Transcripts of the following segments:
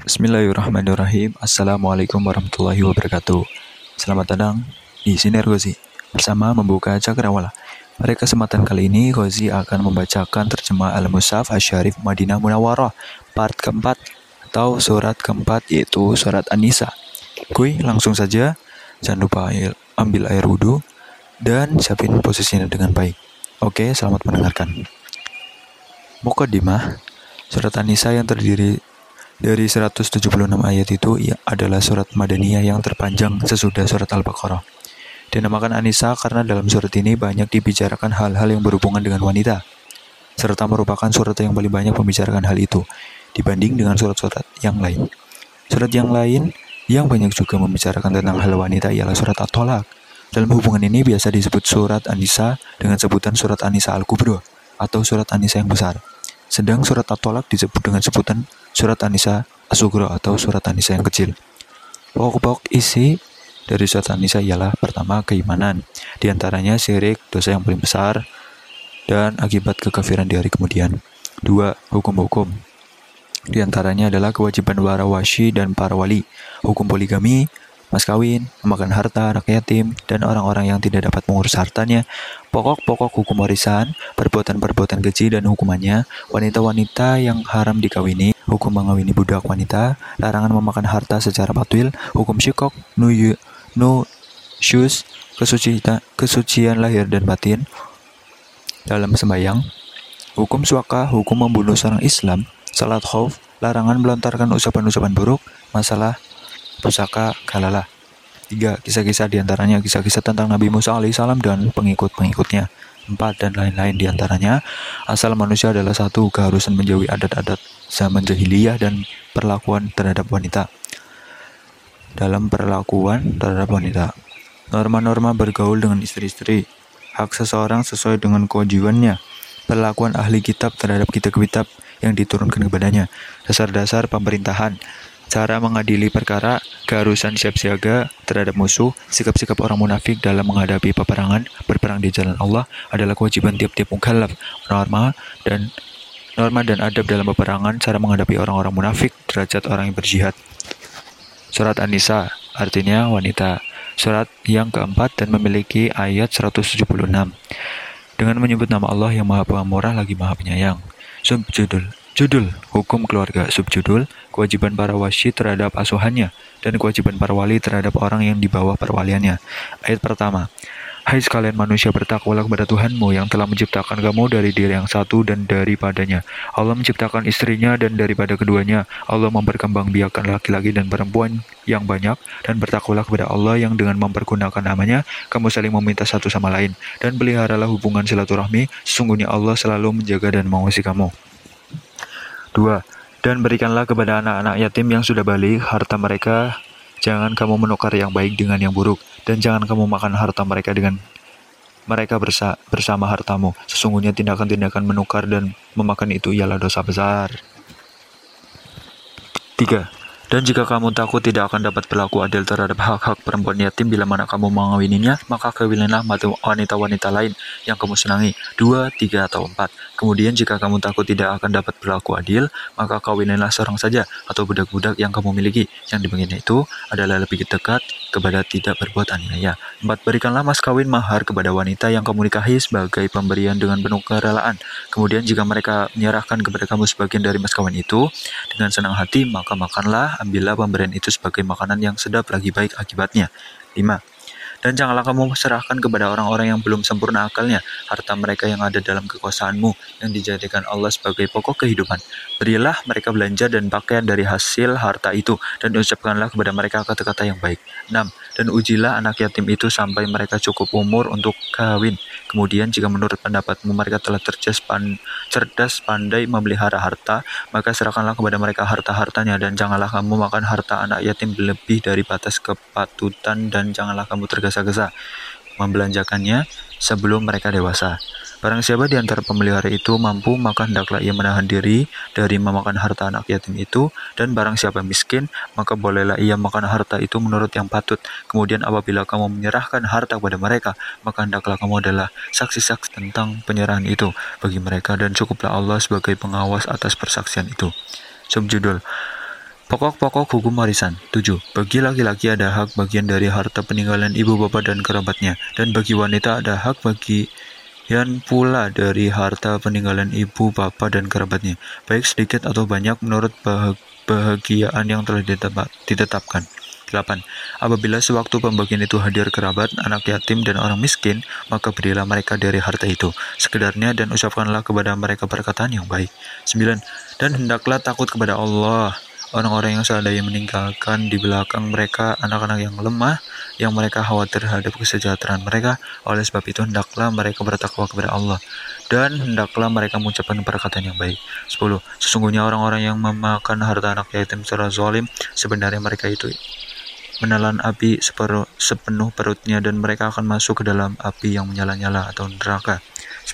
Bismillahirrahmanirrahim. Assalamualaikum warahmatullahi wabarakatuh. Selamat datang di Sinar Gozi bersama membuka cakrawala. Pada kesempatan kali ini, Gozi akan membacakan terjemah Al-Musaf Asyarif Madinah Munawwarah part keempat atau surat keempat yaitu surat An-Nisa. Kuy, langsung saja. Jangan lupa ambil air wudhu dan siapin posisinya dengan baik. Oke, selamat mendengarkan. Mukadimah Surat An-Nisa yang terdiri dari 176 ayat itu adalah surat Madaniyah yang terpanjang sesudah surat Al-Baqarah. Dinamakan Anisa karena dalam surat ini banyak dibicarakan hal-hal yang berhubungan dengan wanita, serta merupakan surat yang paling banyak membicarakan hal itu dibanding dengan surat-surat yang lain. Surat yang lain yang banyak juga membicarakan tentang hal wanita ialah surat At-Tolak. Dalam hubungan ini biasa disebut surat Anisa dengan sebutan surat Anisa Al-Kubro atau surat Anisa yang besar. Sedang surat At-Tolak disebut dengan sebutan surat Anisa Asugro atau surat Anisa yang kecil. Pokok-pokok isi dari surat Anisa ialah pertama keimanan, di antaranya syirik, dosa yang paling besar, dan akibat kekafiran di hari kemudian. Dua, hukum-hukum. Di antaranya adalah kewajiban para washi dan para wali, hukum poligami, mas kawin, memakan harta anak yatim, dan orang-orang yang tidak dapat mengurus hartanya, Pokok-pokok hukum warisan, perbuatan-perbuatan keji dan hukumannya, wanita-wanita yang haram dikawini, hukum mengawini budak wanita, larangan memakan harta secara patwil, hukum syikok, nuyu, nu, syus, kesucian, kesucian lahir dan batin, dalam sembayang, hukum suaka, hukum membunuh seorang Islam, salat khauf, larangan melontarkan ucapan-ucapan buruk, masalah pusaka, kalalah. 3. Kisah-kisah di antaranya kisah-kisah tentang Nabi Musa alaihissalam dan pengikut-pengikutnya. empat Dan lain-lain di antaranya. Asal manusia adalah satu keharusan menjauhi adat-adat zaman jahiliyah dan perlakuan terhadap wanita. Dalam perlakuan terhadap wanita. Norma-norma bergaul dengan istri-istri. Hak seseorang sesuai dengan kewajibannya. Perlakuan ahli kitab terhadap kitab-kitab yang diturunkan kepadanya. Dasar-dasar pemerintahan cara mengadili perkara, keharusan siap siaga terhadap musuh, sikap-sikap orang munafik dalam menghadapi peperangan, berperang di jalan Allah adalah kewajiban tiap-tiap mukallaf, norma dan norma dan adab dalam peperangan, cara menghadapi orang-orang munafik, derajat orang yang berjihad. Surat An-Nisa artinya wanita. Surat yang keempat dan memiliki ayat 176. Dengan menyebut nama Allah yang Maha Pemurah lagi Maha Penyayang. Subjudul Judul Hukum Keluarga Subjudul Kewajiban para wasi terhadap asuhannya dan kewajiban para wali terhadap orang yang di bawah perwaliannya. Ayat pertama Hai sekalian manusia bertakwalah kepada Tuhanmu yang telah menciptakan kamu dari diri yang satu dan daripadanya. Allah menciptakan istrinya dan daripada keduanya. Allah memperkembangbiakan laki-laki dan perempuan yang banyak dan bertakwalah kepada Allah yang dengan mempergunakan namanya kamu saling meminta satu sama lain dan peliharalah hubungan silaturahmi. Sesungguhnya Allah selalu menjaga dan mengawasi kamu. 2. Dan berikanlah kepada anak-anak yatim yang sudah balik harta mereka. Jangan kamu menukar yang baik dengan yang buruk, dan jangan kamu makan harta mereka dengan mereka bersa bersama hartamu. Sesungguhnya tindakan-tindakan menukar dan memakan itu ialah dosa besar. 3. Dan jika kamu takut tidak akan dapat berlaku adil terhadap hak-hak perempuan yatim bila mana kamu mengawininya, maka kawinlah wanita-wanita lain yang kamu senangi, dua, tiga, atau empat. Kemudian jika kamu takut tidak akan dapat berlaku adil, maka kawinlah seorang saja atau budak-budak yang kamu miliki. Yang demikian itu adalah lebih dekat kepada tidak berbuat aniaya. Empat, berikanlah mas kawin mahar kepada wanita yang kamu nikahi sebagai pemberian dengan penuh kerelaan. Kemudian jika mereka menyerahkan kepada kamu sebagian dari mas kawin itu dengan senang hati, maka makanlah ambillah pemberian itu sebagai makanan yang sedap lagi baik akibatnya. 5. Dan janganlah kamu serahkan kepada orang-orang yang belum sempurna akalnya harta mereka yang ada dalam kekuasaanmu yang dijadikan Allah sebagai pokok kehidupan. Berilah mereka belanja dan pakaian dari hasil harta itu dan ucapkanlah kepada mereka kata-kata yang baik. 6. Dan ujilah anak yatim itu sampai mereka cukup umur untuk kawin. Kemudian jika menurut pendapatmu mereka telah cerdas, pan, cerdas pandai memelihara harta, maka serahkanlah kepada mereka harta-hartanya dan janganlah kamu makan harta anak yatim lebih dari batas kepatutan dan janganlah kamu tergesa tergesa-gesa membelanjakannya sebelum mereka dewasa. Barang siapa di antara pemelihara itu mampu, maka hendaklah ia menahan diri dari memakan harta anak yatim itu, dan barang siapa miskin, maka bolehlah ia makan harta itu menurut yang patut. Kemudian apabila kamu menyerahkan harta kepada mereka, maka hendaklah kamu adalah saksi-saksi tentang penyerahan itu bagi mereka, dan cukuplah Allah sebagai pengawas atas persaksian itu. Subjudul Pokok-pokok hukum warisan 7. Bagi laki-laki ada hak bagian dari harta peninggalan ibu bapak dan kerabatnya Dan bagi wanita ada hak bagian pula dari harta peninggalan ibu bapak dan kerabatnya Baik sedikit atau banyak menurut bahagiaan yang telah ditetapkan 8. Apabila sewaktu pembagian itu hadir kerabat, anak yatim, dan orang miskin, maka berilah mereka dari harta itu, sekedarnya dan ucapkanlah kepada mereka perkataan yang baik. 9. Dan hendaklah takut kepada Allah, orang-orang yang seadanya meninggalkan di belakang mereka anak-anak yang lemah, yang mereka khawatir terhadap kesejahteraan mereka. Oleh sebab itu, hendaklah mereka bertakwa kepada Allah, dan hendaklah mereka mengucapkan perkataan yang baik. 10. Sesungguhnya orang-orang yang memakan harta anak yatim secara zalim, sebenarnya mereka itu menelan api sepenuh perutnya dan mereka akan masuk ke dalam api yang menyala-nyala atau neraka.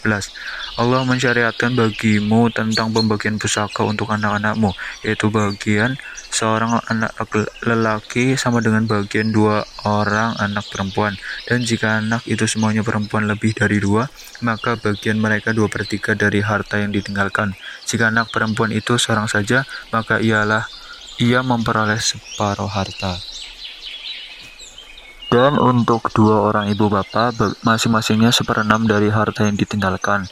11. Allah mensyariatkan bagimu tentang pembagian pusaka untuk anak-anakmu, yaitu bagian seorang anak lelaki sama dengan bagian dua orang anak perempuan. Dan jika anak itu semuanya perempuan lebih dari dua, maka bagian mereka dua per tiga dari harta yang ditinggalkan. Jika anak perempuan itu seorang saja, maka ialah ia memperoleh separuh harta. Dan untuk dua orang ibu bapak, masing-masingnya seperenam dari harta yang ditinggalkan.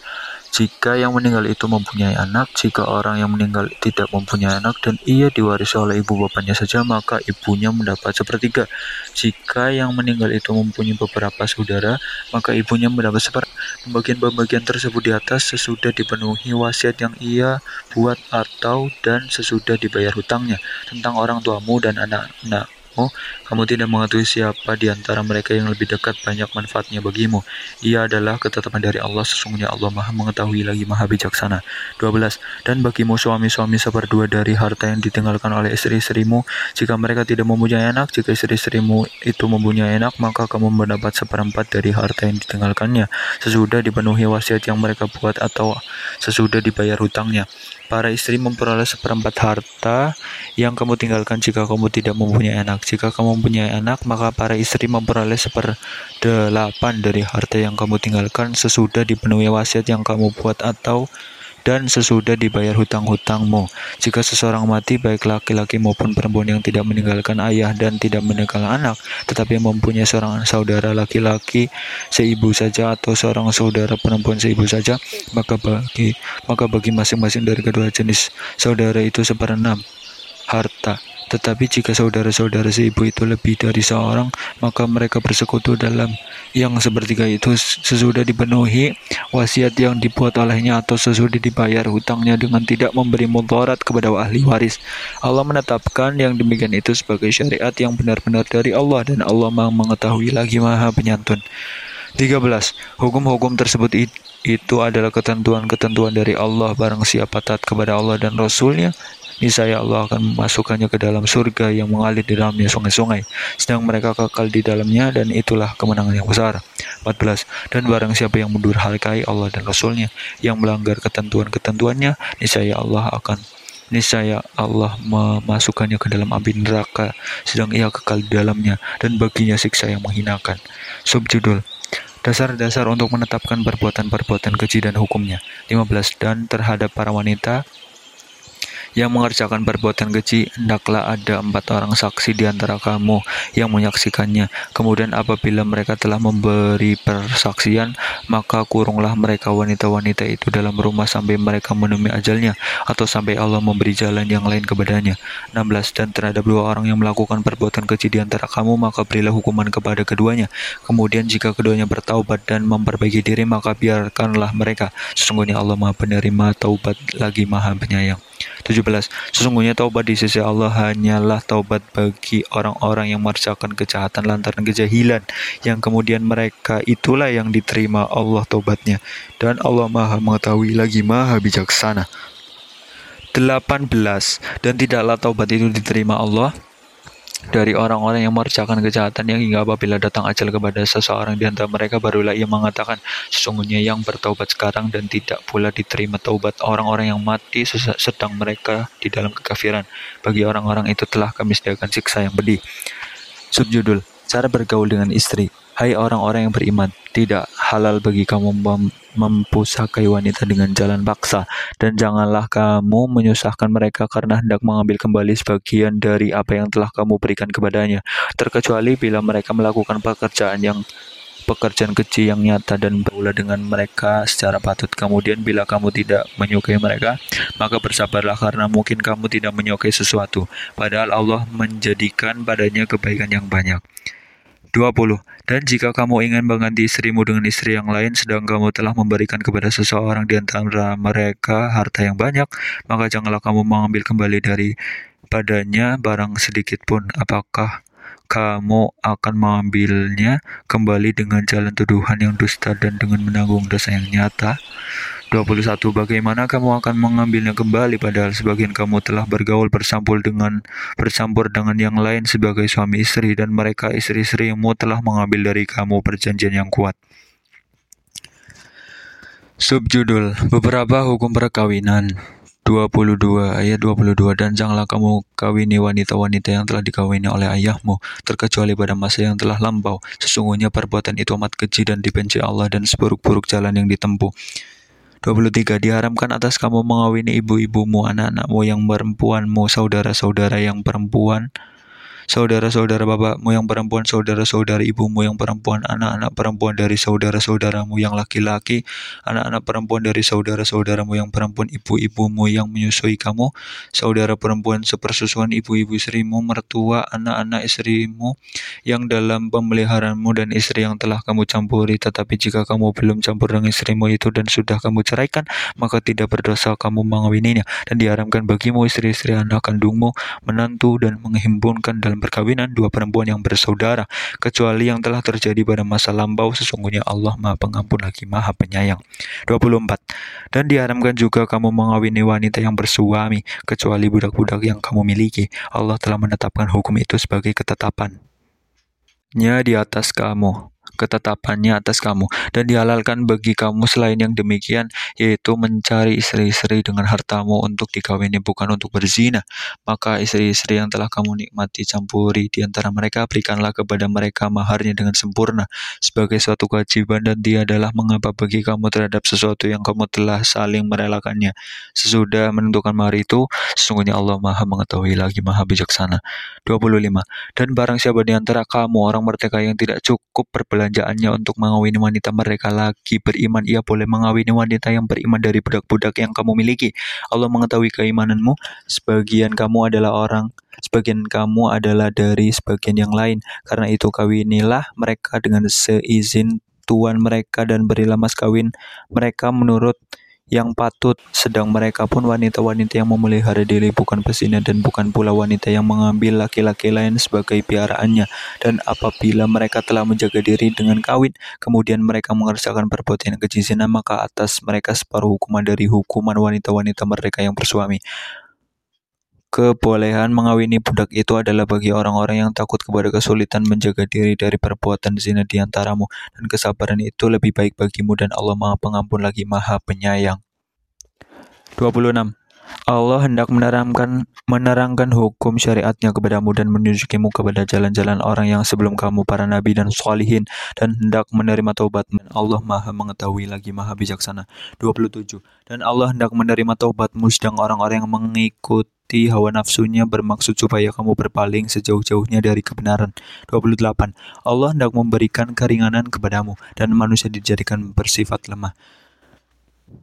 Jika yang meninggal itu mempunyai anak, jika orang yang meninggal tidak mempunyai anak dan ia diwarisi oleh ibu bapaknya saja, maka ibunya mendapat sepertiga. Jika yang meninggal itu mempunyai beberapa saudara, maka ibunya mendapat seper. Pembagian-pembagian tersebut di atas sesudah dipenuhi wasiat yang ia buat atau dan sesudah dibayar hutangnya tentang orang tuamu dan anak-anak Oh, kamu tidak mengetahui siapa di antara mereka yang lebih dekat banyak manfaatnya bagimu. Ia adalah ketetapan dari Allah, sesungguhnya Allah maha mengetahui lagi maha bijaksana. 12. Dan bagimu suami-suami seperdua dari harta yang ditinggalkan oleh istri-istrimu, jika mereka tidak mempunyai anak, jika istri-istrimu itu mempunyai anak, maka kamu mendapat seperempat dari harta yang ditinggalkannya, sesudah dipenuhi wasiat yang mereka buat atau sesudah dibayar hutangnya. Para istri memperoleh seperempat harta yang kamu tinggalkan jika kamu tidak mempunyai anak. Jika kamu mempunyai anak, maka para istri memperoleh seperdelapan dari harta yang kamu tinggalkan sesudah dipenuhi wasiat yang kamu buat atau dan sesudah dibayar hutang-hutangmu. Jika seseorang mati, baik laki-laki maupun perempuan yang tidak meninggalkan ayah dan tidak meninggalkan anak, tetapi mempunyai seorang saudara laki-laki seibu saja atau seorang saudara perempuan seibu saja, maka bagi maka bagi masing-masing dari kedua jenis saudara itu seperenam harta tetapi jika saudara-saudara seibu itu lebih dari seorang, maka mereka bersekutu dalam yang sepertiga itu sesudah dipenuhi wasiat yang dibuat olehnya atau sesudah dibayar hutangnya dengan tidak memberi mudarat kepada ahli waris. Allah menetapkan yang demikian itu sebagai syariat yang benar-benar dari Allah dan Allah mengetahui lagi maha penyantun. 13. Hukum-hukum tersebut itu adalah ketentuan-ketentuan dari Allah barang siapa taat kepada Allah dan Rasulnya niscaya Allah akan memasukkannya ke dalam surga yang mengalir di dalamnya sungai-sungai, sedang mereka kekal di dalamnya dan itulah kemenangan yang besar. 14. Dan barang siapa yang mendurhakai Allah dan Rasulnya, yang melanggar ketentuan-ketentuannya, niscaya Allah akan niscaya Allah memasukkannya ke dalam api neraka, sedang ia kekal di dalamnya, dan baginya siksa yang menghinakan. Subjudul Dasar-dasar untuk menetapkan perbuatan-perbuatan keji dan hukumnya. 15. Dan terhadap para wanita yang mengerjakan perbuatan keji, hendaklah ada empat orang saksi di antara kamu yang menyaksikannya. Kemudian apabila mereka telah memberi persaksian, maka kurunglah mereka wanita-wanita itu dalam rumah sampai mereka menemui ajalnya, atau sampai Allah memberi jalan yang lain kepadanya. 16. Dan terhadap dua orang yang melakukan perbuatan keji di antara kamu, maka berilah hukuman kepada keduanya. Kemudian jika keduanya bertaubat dan memperbaiki diri, maka biarkanlah mereka. Sesungguhnya Allah maha penerima taubat lagi maha penyayang. 17. Sesungguhnya taubat di sisi Allah hanyalah taubat bagi orang-orang yang mengerjakan kejahatan lantaran kejahilan yang kemudian mereka itulah yang diterima Allah taubatnya dan Allah Maha mengetahui lagi Maha bijaksana. 18. Dan tidaklah taubat itu diterima Allah dari orang-orang yang mengerjakan kejahatan yang hingga apabila datang ajal kepada seseorang di antara mereka barulah ia mengatakan sesungguhnya yang bertaubat sekarang dan tidak pula diterima taubat orang-orang yang mati sedang mereka di dalam kekafiran. Bagi orang-orang itu telah kami sediakan siksa yang pedih. Subjudul cara bergaul dengan istri Hai orang-orang yang beriman, tidak halal bagi kamu mem mempusakai wanita dengan jalan paksa, dan janganlah kamu menyusahkan mereka karena hendak mengambil kembali sebagian dari apa yang telah kamu berikan kepadanya, terkecuali bila mereka melakukan pekerjaan yang pekerjaan kecil yang nyata dan berulah dengan mereka secara patut. Kemudian bila kamu tidak menyukai mereka, maka bersabarlah karena mungkin kamu tidak menyukai sesuatu, padahal Allah menjadikan padanya kebaikan yang banyak. 20. Dan jika kamu ingin mengganti istrimu dengan istri yang lain, sedang kamu telah memberikan kepada seseorang di antara mereka harta yang banyak, maka janganlah kamu mengambil kembali dari padanya barang sedikit pun. Apakah kamu akan mengambilnya kembali dengan jalan tuduhan yang dusta dan dengan menanggung dosa yang nyata. 21. Bagaimana kamu akan mengambilnya kembali padahal sebagian kamu telah bergaul bersampul dengan bercampur dengan yang lain sebagai suami istri dan mereka istri-istrimu telah mengambil dari kamu perjanjian yang kuat. Subjudul Beberapa hukum perkawinan 22 ayat 22 dan janganlah kamu kawini wanita-wanita yang telah dikawini oleh ayahmu terkecuali pada masa yang telah lampau sesungguhnya perbuatan itu amat keji dan dibenci Allah dan seburuk-buruk jalan yang ditempuh 23 diharamkan atas kamu mengawini ibu-ibumu anak-anakmu yang perempuanmu saudara-saudara yang perempuan saudara-saudara bapakmu yang perempuan, saudara-saudara ibumu yang perempuan, anak-anak perempuan dari saudara-saudaramu yang laki-laki, anak-anak perempuan dari saudara-saudaramu yang perempuan, ibu-ibumu yang menyusui kamu, saudara perempuan sepersusuan ibu-ibu istrimu, mertua, anak-anak istrimu yang dalam pemeliharaanmu dan istri yang telah kamu campuri. Tetapi jika kamu belum campur dengan istrimu itu dan sudah kamu ceraikan, maka tidak berdosa kamu mengawininya dan diharamkan bagimu istri-istri anak kandungmu, menantu dan menghimpunkan dalam dalam perkawinan dua perempuan yang bersaudara, kecuali yang telah terjadi pada masa lampau, sesungguhnya Allah Maha Pengampun lagi Maha Penyayang. 24. Dan diharamkan juga kamu mengawini wanita yang bersuami, kecuali budak-budak yang kamu miliki. Allah telah menetapkan hukum itu sebagai ketetapannya di atas kamu ketetapannya atas kamu dan dihalalkan bagi kamu selain yang demikian yaitu mencari istri-istri dengan hartamu untuk dikawini bukan untuk berzina. Maka istri-istri yang telah kamu nikmati campuri. Di antara mereka berikanlah kepada mereka maharnya dengan sempurna sebagai suatu kewajiban dan dia adalah mengapa bagi kamu terhadap sesuatu yang kamu telah saling merelakannya. Sesudah menentukan mahar itu sesungguhnya Allah Maha mengetahui lagi Maha bijaksana. 25 dan barang siapa di antara kamu orang merdeka yang tidak cukup berbelanja belanjaannya untuk mengawini wanita mereka lagi beriman, ia boleh mengawini wanita yang beriman dari budak-budak yang kamu miliki. Allah mengetahui keimananmu, sebagian kamu adalah orang sebagian kamu adalah dari sebagian yang lain. Karena itu kawinilah mereka dengan seizin tuan mereka dan berilah mas kawin mereka menurut yang patut, sedang mereka pun wanita-wanita yang memelihara diri bukan pesina dan bukan pula wanita yang mengambil laki-laki lain sebagai piaraannya. Dan apabila mereka telah menjaga diri dengan kawin, kemudian mereka mengerjakan perbuatan keji zina, maka atas mereka separuh hukuman dari hukuman wanita-wanita mereka yang bersuami. Kebolehan mengawini budak itu adalah bagi orang-orang yang takut kepada kesulitan menjaga diri dari perbuatan zina di antaramu, dan kesabaran itu lebih baik bagimu dan Allah Maha Pengampun lagi Maha Penyayang. 26. Allah hendak menerangkan menerangkan hukum syariatnya kepadamu dan menunjukimu kepada jalan-jalan orang yang sebelum kamu para nabi dan salihin dan hendak menerima taubatmu. Allah Maha mengetahui lagi Maha bijaksana. 27. Dan Allah hendak menerima taubatmu sedang orang-orang yang mengikuti hawa nafsunya bermaksud supaya kamu berpaling sejauh-jauhnya dari kebenaran. 28. Allah hendak memberikan keringanan kepadamu dan manusia dijadikan bersifat lemah.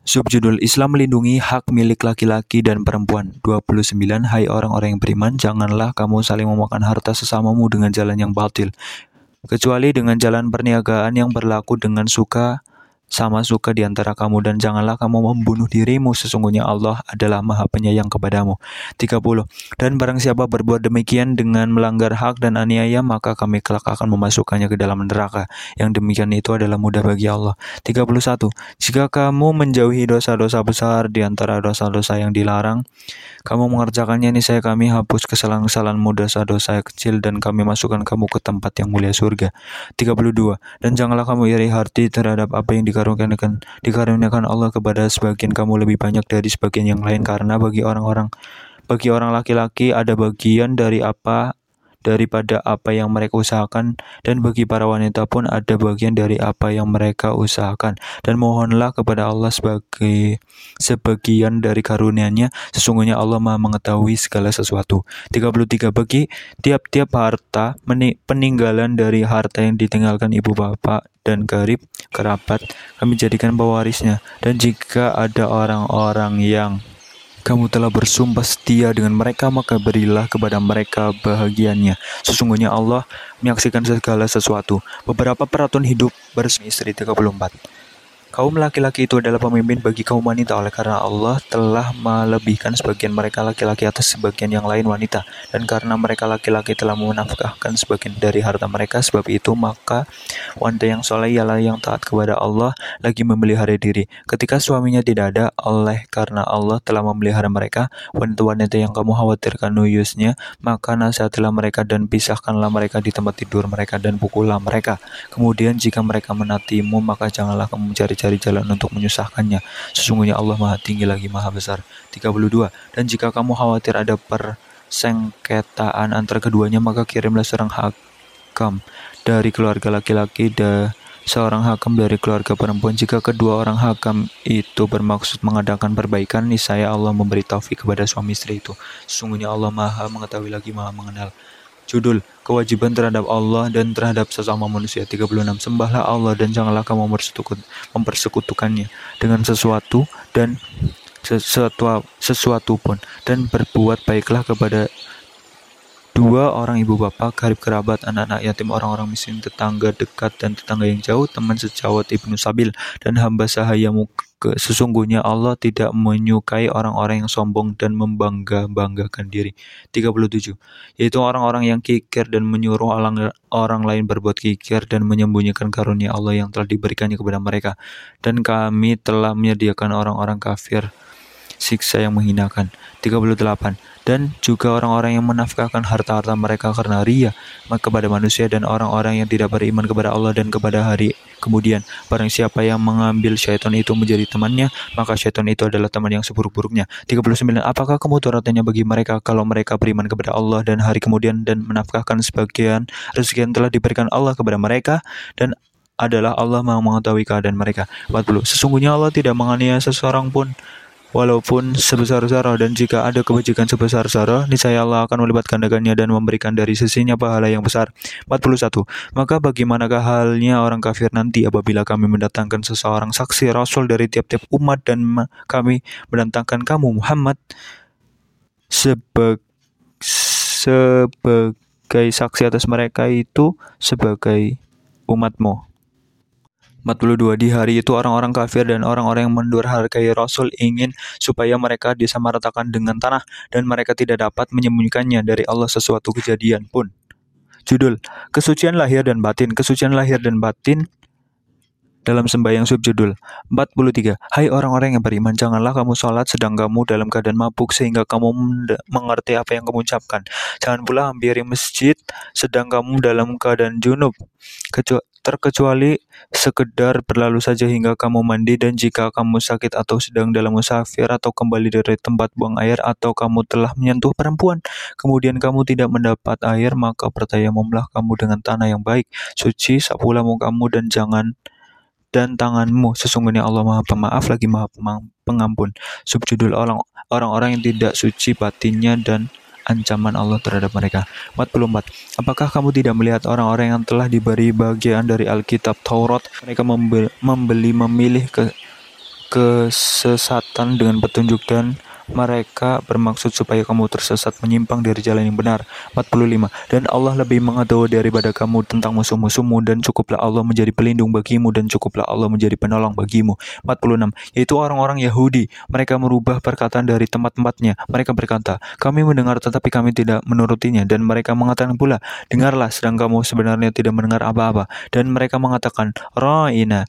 Subjudul Islam melindungi hak milik laki-laki dan perempuan. 29. Hai orang-orang yang beriman, janganlah kamu saling memakan harta sesamamu dengan jalan yang batil, kecuali dengan jalan perniagaan yang berlaku dengan suka sama suka di antara kamu dan janganlah kamu membunuh dirimu sesungguhnya Allah adalah Maha Penyayang kepadamu. 30. Dan barang siapa berbuat demikian dengan melanggar hak dan aniaya maka kami kelak akan memasukkannya ke dalam neraka. Yang demikian itu adalah mudah bagi Allah. 31. Jika kamu menjauhi dosa-dosa besar di antara dosa-dosa yang dilarang, kamu mengerjakannya ini saya kami hapus kesalahan-kesalahanmu dosa-dosa kecil dan kami masukkan kamu ke tempat yang mulia surga. 32. Dan janganlah kamu iri hati terhadap apa yang dikatakan dikaruniakan dikaruniakan Allah kepada sebagian kamu lebih banyak dari sebagian yang lain. Karena bagi orang-orang bagi orang laki-laki ada bagian dari apa daripada apa yang mereka usahakan. Dan bagi para wanita pun ada bagian dari apa yang mereka usahakan. Dan mohonlah kepada Allah sebagai sebagian dari karunia-Nya sesungguhnya Allah Maha mengetahui segala sesuatu. 33 bagi tiap-tiap harta peninggalan dari harta yang ditinggalkan ibu bapak dan garib kerabat kami jadikan pewarisnya. Dan jika ada orang-orang yang kamu telah bersumpah setia dengan mereka, maka berilah kepada mereka bahagiannya. Sesungguhnya Allah menyaksikan segala sesuatu. Beberapa peraturan hidup bersama istri 34. Kaum laki-laki itu adalah pemimpin bagi kaum wanita. Oleh karena Allah telah melebihkan sebagian mereka laki-laki atas sebagian yang lain wanita. Dan karena mereka laki-laki telah menafkahkan sebagian dari harta mereka sebab itu maka wanita yang soleh ialah yang taat kepada Allah lagi memelihara diri. Ketika suaminya tidak ada oleh karena Allah telah memelihara mereka wanita-wanita yang kamu khawatirkan nuyusnya maka nasihatilah mereka dan pisahkanlah mereka di tempat tidur mereka dan pukullah mereka. Kemudian jika mereka menatimu maka janganlah kamu mencari cari jalan untuk menyusahkannya. Sesungguhnya Allah Maha Tinggi lagi Maha Besar. 32. Dan jika kamu khawatir ada persengketaan antara keduanya, maka kirimlah seorang hakam dari keluarga laki-laki dan seorang hakam dari keluarga perempuan. Jika kedua orang hakam itu bermaksud mengadakan perbaikan, niscaya Allah memberi taufik kepada suami istri itu. Sesungguhnya Allah Maha mengetahui lagi Maha mengenal. Judul Kewajiban terhadap Allah dan terhadap sesama manusia. 36 Sembahlah Allah dan janganlah kamu mempersekutukannya dengan sesuatu dan sesuatu, sesuatu pun. Dan berbuat baiklah kepada dua orang ibu bapak, karib kerabat, anak-anak yatim, orang-orang miskin, tetangga dekat dan tetangga yang jauh, teman sejawat Ibnu Sabil, dan hamba sahayamu sesungguhnya Allah tidak menyukai orang-orang yang sombong dan membangga-banggakan diri. 37. Yaitu orang-orang yang kikir dan menyuruh orang, orang lain berbuat kikir dan menyembunyikan karunia Allah yang telah diberikannya kepada mereka. Dan kami telah menyediakan orang-orang kafir siksa yang menghinakan. 38 dan juga orang-orang yang menafkahkan harta-harta mereka karena ria kepada manusia dan orang-orang yang tidak beriman kepada Allah dan kepada hari kemudian. Barang siapa yang mengambil syaitan itu menjadi temannya maka syaitan itu adalah teman yang seburuk-buruknya. 39 apakah kemudaratnya bagi mereka kalau mereka beriman kepada Allah dan hari kemudian dan menafkahkan sebagian rezeki yang telah diberikan Allah kepada mereka? Dan adalah Allah mau mengetahui keadaan mereka. 40 sesungguhnya Allah tidak menganiaya seseorang pun walaupun sebesar zarah dan jika ada kebajikan sebesar zarah niscaya Allah akan melibat gandakannya dan memberikan dari sisinya pahala yang besar. 41 maka bagaimanakah halnya orang kafir nanti apabila kami mendatangkan seseorang saksi rasul dari tiap-tiap umat dan kami mendatangkan kamu Muhammad? Sebagai saksi atas mereka itu sebagai umatmu 42 Di hari itu orang-orang kafir dan orang-orang yang mendurhakai Rasul ingin supaya mereka disamaratakan dengan tanah dan mereka tidak dapat menyembunyikannya dari Allah sesuatu kejadian pun. Judul Kesucian Lahir dan Batin. Kesucian Lahir dan Batin dalam sembahyang subjudul 43 Hai orang-orang yang beriman janganlah kamu sholat sedang kamu dalam keadaan mabuk sehingga kamu mengerti apa yang kamu ucapkan. Jangan pula hampiri masjid sedang kamu dalam keadaan junub terkecuali sekedar berlalu saja hingga kamu mandi dan jika kamu sakit atau sedang dalam musafir atau kembali dari tempat buang air atau kamu telah menyentuh perempuan kemudian kamu tidak mendapat air maka bertayamumlah kamu dengan tanah yang baik suci sapulah kamu dan jangan dan tanganmu. Sesungguhnya Allah Maha Pemaaf lagi Maha Pengampun. Subjudul orang-orang yang tidak suci batinnya dan ancaman Allah terhadap mereka. 44. Apakah kamu tidak melihat orang-orang yang telah diberi bagian dari Alkitab Taurat? Mereka membeli memilih ke kesesatan dengan petunjuk dan mereka bermaksud supaya kamu tersesat menyimpang dari jalan yang benar. 45. Dan Allah lebih mengetahui daripada kamu tentang musuh-musuhmu dan cukuplah Allah menjadi pelindung bagimu dan cukuplah Allah menjadi penolong bagimu. 46. Yaitu orang-orang Yahudi. Mereka merubah perkataan dari tempat-tempatnya. Mereka berkata, kami mendengar tetapi kami tidak menurutinya. Dan mereka mengatakan pula, dengarlah sedang kamu sebenarnya tidak mendengar apa-apa. Dan mereka mengatakan, Ra'ina,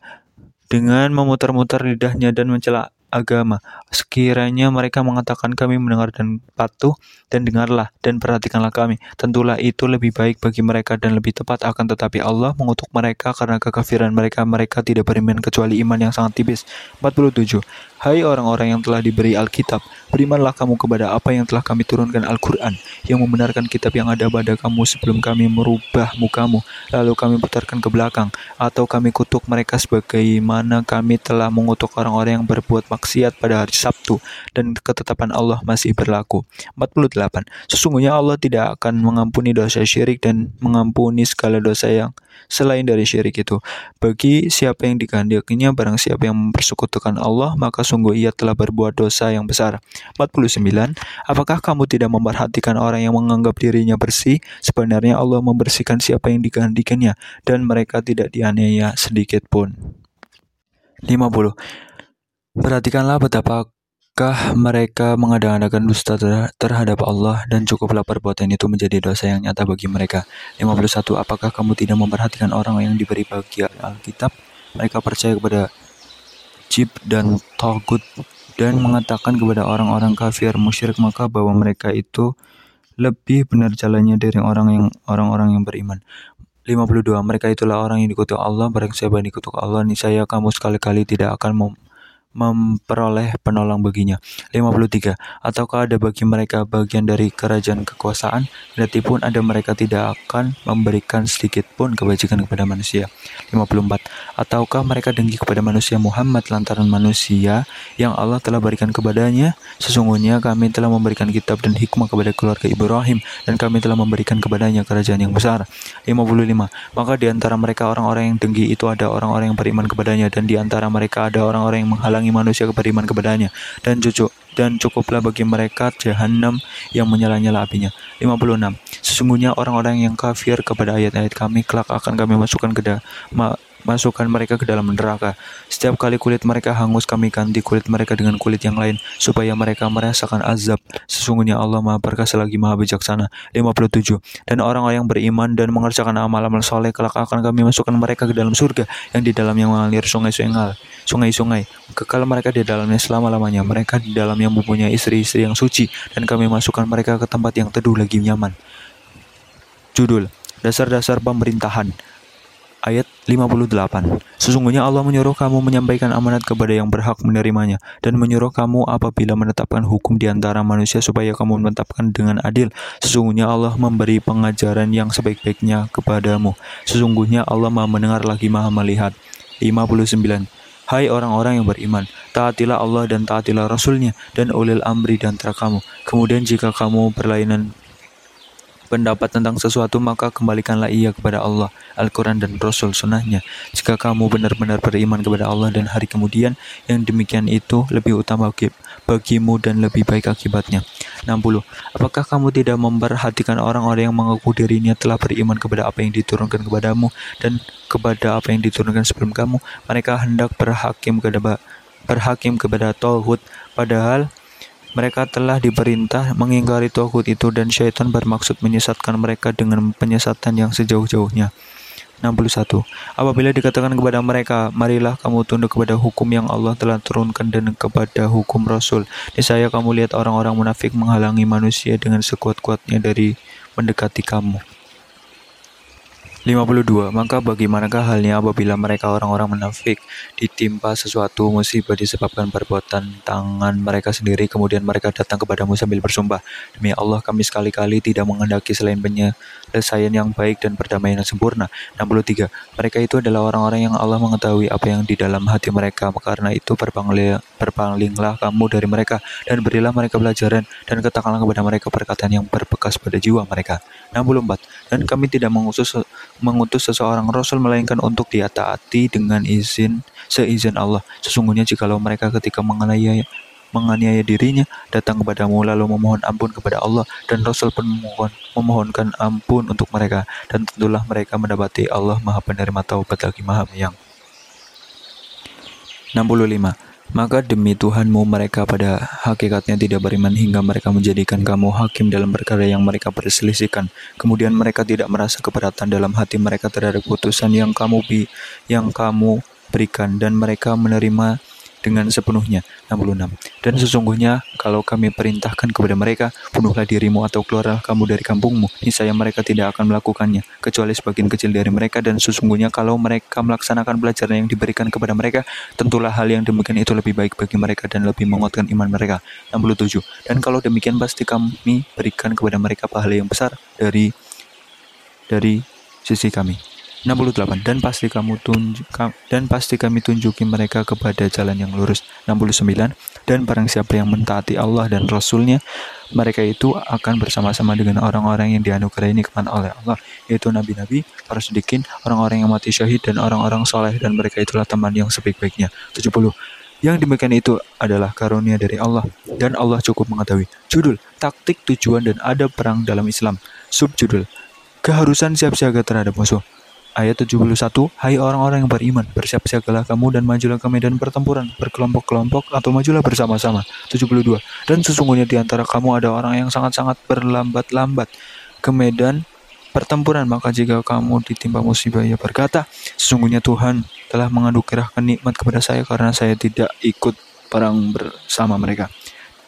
dengan memutar-mutar lidahnya dan mencela agama. Sekiranya mereka mengatakan kami mendengar dan patuh, dan dengarlah dan perhatikanlah kami. Tentulah itu lebih baik bagi mereka dan lebih tepat akan tetapi Allah mengutuk mereka karena kekafiran mereka. Mereka tidak beriman kecuali iman yang sangat tipis. 47. Hai orang-orang yang telah diberi Alkitab, berimanlah kamu kepada apa yang telah kami turunkan Al-Quran, yang membenarkan kitab yang ada pada kamu sebelum kami merubah mukamu, lalu kami putarkan ke belakang, atau kami kutuk mereka sebagaimana kami telah mengutuk orang-orang yang berbuat maksiat pada hari Sabtu, dan ketetapan Allah masih berlaku. 48. Sesungguhnya Allah tidak akan mengampuni dosa syirik dan mengampuni segala dosa yang selain dari syirik itu. Bagi siapa yang dikehendakinya, barang siapa yang mempersekutukan Allah, maka sungguh ia telah berbuat dosa yang besar. 49. Apakah kamu tidak memperhatikan orang yang menganggap dirinya bersih? Sebenarnya Allah membersihkan siapa yang dikehendakinya, dan mereka tidak dianiaya sedikit pun. 50. Perhatikanlah betapa Apakah mereka mengadakan dusta terhadap Allah dan cukuplah perbuatan itu menjadi dosa yang nyata bagi mereka? 51. Apakah kamu tidak memperhatikan orang yang diberi bagian Alkitab? Mereka percaya kepada Jib dan Togut dan mengatakan kepada orang-orang kafir musyrik maka bahwa mereka itu lebih benar jalannya dari orang yang orang-orang yang beriman. 52. Mereka itulah orang yang dikutuk Allah, barang siapa yang dikutuk Allah, niscaya kamu sekali-kali tidak akan mem memperoleh penolong baginya. 53. Ataukah ada bagi mereka bagian dari kerajaan kekuasaan, berarti pun ada mereka tidak akan memberikan sedikit pun kebajikan kepada manusia. 54. Ataukah mereka dengki kepada manusia Muhammad lantaran manusia yang Allah telah berikan kepadanya? Sesungguhnya kami telah memberikan kitab dan hikmah kepada keluarga Ibrahim dan kami telah memberikan kepadanya kerajaan yang besar. 55. Maka di antara mereka orang-orang yang dengki itu ada orang-orang yang beriman kepadanya dan di antara mereka ada orang-orang yang menghalangi menghalangi manusia beriman kepadanya dan cucuk dan cukuplah bagi mereka jahanam yang menyala-nyala apinya. 56. Sesungguhnya orang-orang yang kafir kepada ayat-ayat kami kelak akan kami masukkan ke dalam masukkan mereka ke dalam neraka. Setiap kali kulit mereka hangus, kami ganti kulit mereka dengan kulit yang lain, supaya mereka merasakan azab. Sesungguhnya Allah Maha Perkasa lagi Maha Bijaksana. 57. Dan orang-orang yang beriman dan mengerjakan amal-amal soleh, kelak akan kami masukkan mereka ke dalam surga, yang di dalamnya mengalir sungai-sungai, sungai-sungai. Kekal mereka di dalamnya selama-lamanya. Mereka di dalamnya mempunyai istri-istri yang suci, dan kami masukkan mereka ke tempat yang teduh lagi nyaman. Judul Dasar-dasar pemerintahan ayat 58. Sesungguhnya Allah menyuruh kamu menyampaikan amanat kepada yang berhak menerimanya dan menyuruh kamu apabila menetapkan hukum di antara manusia supaya kamu menetapkan dengan adil. Sesungguhnya Allah memberi pengajaran yang sebaik-baiknya kepadamu. Sesungguhnya Allah Maha mendengar lagi Maha melihat. 59. Hai orang-orang yang beriman, taatilah Allah dan taatilah Rasulnya dan ulil amri dan kamu. Kemudian jika kamu berlainan pendapat tentang sesuatu, maka kembalikanlah ia kepada Allah, Al-Quran dan Rasul sunnahnya. Jika kamu benar-benar beriman kepada Allah dan hari kemudian, yang demikian itu lebih utama bagimu dan lebih baik akibatnya. 60. Apakah kamu tidak memperhatikan orang-orang yang mengaku dirinya telah beriman kepada apa yang diturunkan kepadamu dan kepada apa yang diturunkan sebelum kamu? Mereka hendak berhakim kepada berhakim kepada Tauhud, padahal mereka telah diperintah mengingkari Tauhid itu dan syaitan bermaksud menyesatkan mereka dengan penyesatan yang sejauh-jauhnya. 61. Apabila dikatakan kepada mereka, marilah kamu tunduk kepada hukum yang Allah telah turunkan dan kepada hukum Rasul. Niscaya kamu lihat orang-orang munafik menghalangi manusia dengan sekuat-kuatnya dari mendekati kamu. 52. Maka bagaimanakah halnya apabila mereka orang-orang munafik ditimpa sesuatu musibah disebabkan perbuatan tangan mereka sendiri kemudian mereka datang kepadamu sambil bersumpah demi Allah kami sekali-kali tidak menghendaki selain penyelesaian yang baik dan perdamaian yang sempurna. 63 mereka itu adalah orang-orang yang Allah mengetahui apa yang di dalam hati mereka. Karena itu berpalinglah kamu dari mereka dan berilah mereka pelajaran dan katakanlah kepada mereka perkataan yang berbekas pada jiwa mereka. 64 dan kami tidak mengusus mengutus seseorang rasul melainkan untuk dia taati dengan izin seizin Allah. Sesungguhnya jikalau mereka ketika menganiaya menganiaya dirinya datang kepadamu lalu memohon ampun kepada Allah dan Rasul pun memohon, memohonkan ampun untuk mereka dan tentulah mereka mendapati Allah Maha Penerima Taubat lagi Maha Penyayang. 65 maka demi Tuhanmu mereka pada hakikatnya tidak beriman hingga mereka menjadikan kamu hakim dalam perkara yang mereka perselisihkan. Kemudian mereka tidak merasa keberatan dalam hati mereka terhadap putusan yang kamu bi yang kamu berikan dan mereka menerima dengan sepenuhnya. 66. Dan sesungguhnya kalau kami perintahkan kepada mereka, bunuhlah dirimu atau keluarlah kamu dari kampungmu, niscaya mereka tidak akan melakukannya, kecuali sebagian kecil dari mereka dan sesungguhnya kalau mereka melaksanakan pelajaran yang diberikan kepada mereka, tentulah hal yang demikian itu lebih baik bagi mereka dan lebih menguatkan iman mereka. 67. Dan kalau demikian pasti kami berikan kepada mereka pahala yang besar dari dari sisi kami. 68 dan pasti kamu tunjuk dan pasti kami tunjuki mereka kepada jalan yang lurus. 69 dan barang siapa yang mentaati Allah dan Rasulnya mereka itu akan bersama-sama dengan orang-orang yang dianugerahi nikmat oleh Allah yaitu nabi-nabi para sedikin orang-orang yang mati syahid dan orang-orang soleh. Dan mereka itulah teman yang sebaik-baiknya. 70 yang demikian itu adalah karunia dari Allah. Dan Allah cukup mengetahui. Judul, taktik, tujuan, dan ada perang dalam Islam. Subjudul, keharusan siap siaga terhadap musuh. Ayat 71, Hai orang-orang yang beriman, bersiap-siagalah kamu dan majulah ke medan pertempuran, berkelompok-kelompok atau majulah bersama-sama. 72, Dan sesungguhnya di antara kamu ada orang yang sangat-sangat berlambat-lambat ke medan pertempuran, maka jika kamu ditimpa musibah, ia berkata, Sesungguhnya Tuhan telah menganugerahkan nikmat kepada saya karena saya tidak ikut perang bersama mereka.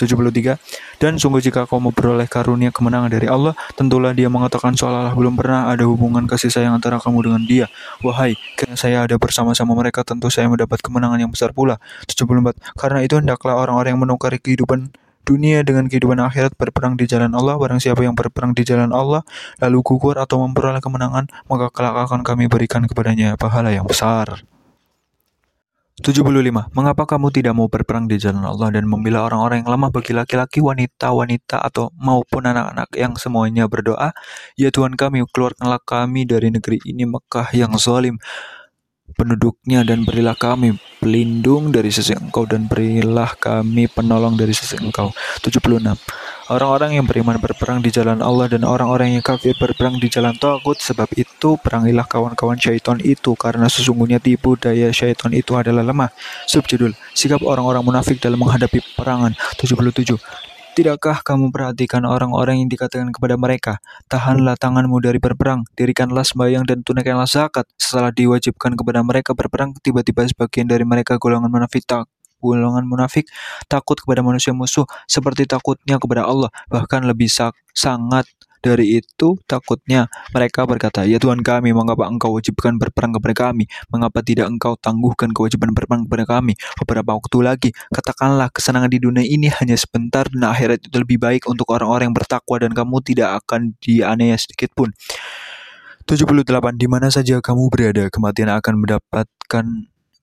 73 Dan sungguh jika kau memperoleh karunia kemenangan dari Allah tentulah dia mengatakan seolah-olah belum pernah ada hubungan kasih sayang antara kamu dengan dia. Wahai karena saya ada bersama-sama mereka tentu saya mendapat kemenangan yang besar pula. 74 Karena itu hendaklah orang-orang yang menukari kehidupan dunia dengan kehidupan akhirat berperang di jalan Allah. Barang siapa yang berperang di jalan Allah lalu gugur atau memperoleh kemenangan maka kelak akan kami berikan kepadanya pahala yang besar 75. Mengapa kamu tidak mau berperang di jalan Allah dan membela orang-orang yang lemah bagi laki-laki, wanita-wanita, atau maupun anak-anak yang semuanya berdoa? Ya Tuhan kami, keluarkanlah kami dari negeri ini Mekah yang zalim penduduknya dan berilah kami pelindung dari sisi engkau dan berilah kami penolong dari sisi engkau. 76. Orang-orang yang beriman berperang di jalan Allah dan orang-orang yang kafir berperang di jalan Tauhid. Sebab itu perangilah kawan-kawan syaitan itu karena sesungguhnya tipu daya syaitan itu adalah lemah. Subjudul Sikap orang-orang munafik dalam menghadapi perangan 77 Tidakkah kamu perhatikan orang-orang yang dikatakan kepada mereka, tahanlah tanganmu dari berperang, dirikanlah sembahyang dan tunaikanlah zakat. Setelah diwajibkan kepada mereka berperang, tiba-tiba sebagian dari mereka golongan munafik tak golongan munafik takut kepada manusia musuh seperti takutnya kepada Allah bahkan lebih sangat dari itu takutnya mereka berkata, Ya Tuhan kami, mengapa engkau wajibkan berperang kepada kami? Mengapa tidak engkau tangguhkan kewajiban berperang kepada kami? Beberapa waktu lagi, katakanlah kesenangan di dunia ini hanya sebentar dan akhirat itu lebih baik untuk orang-orang yang bertakwa dan kamu tidak akan dianiaya sedikit pun. 78. Di mana saja kamu berada, kematian akan mendapatkan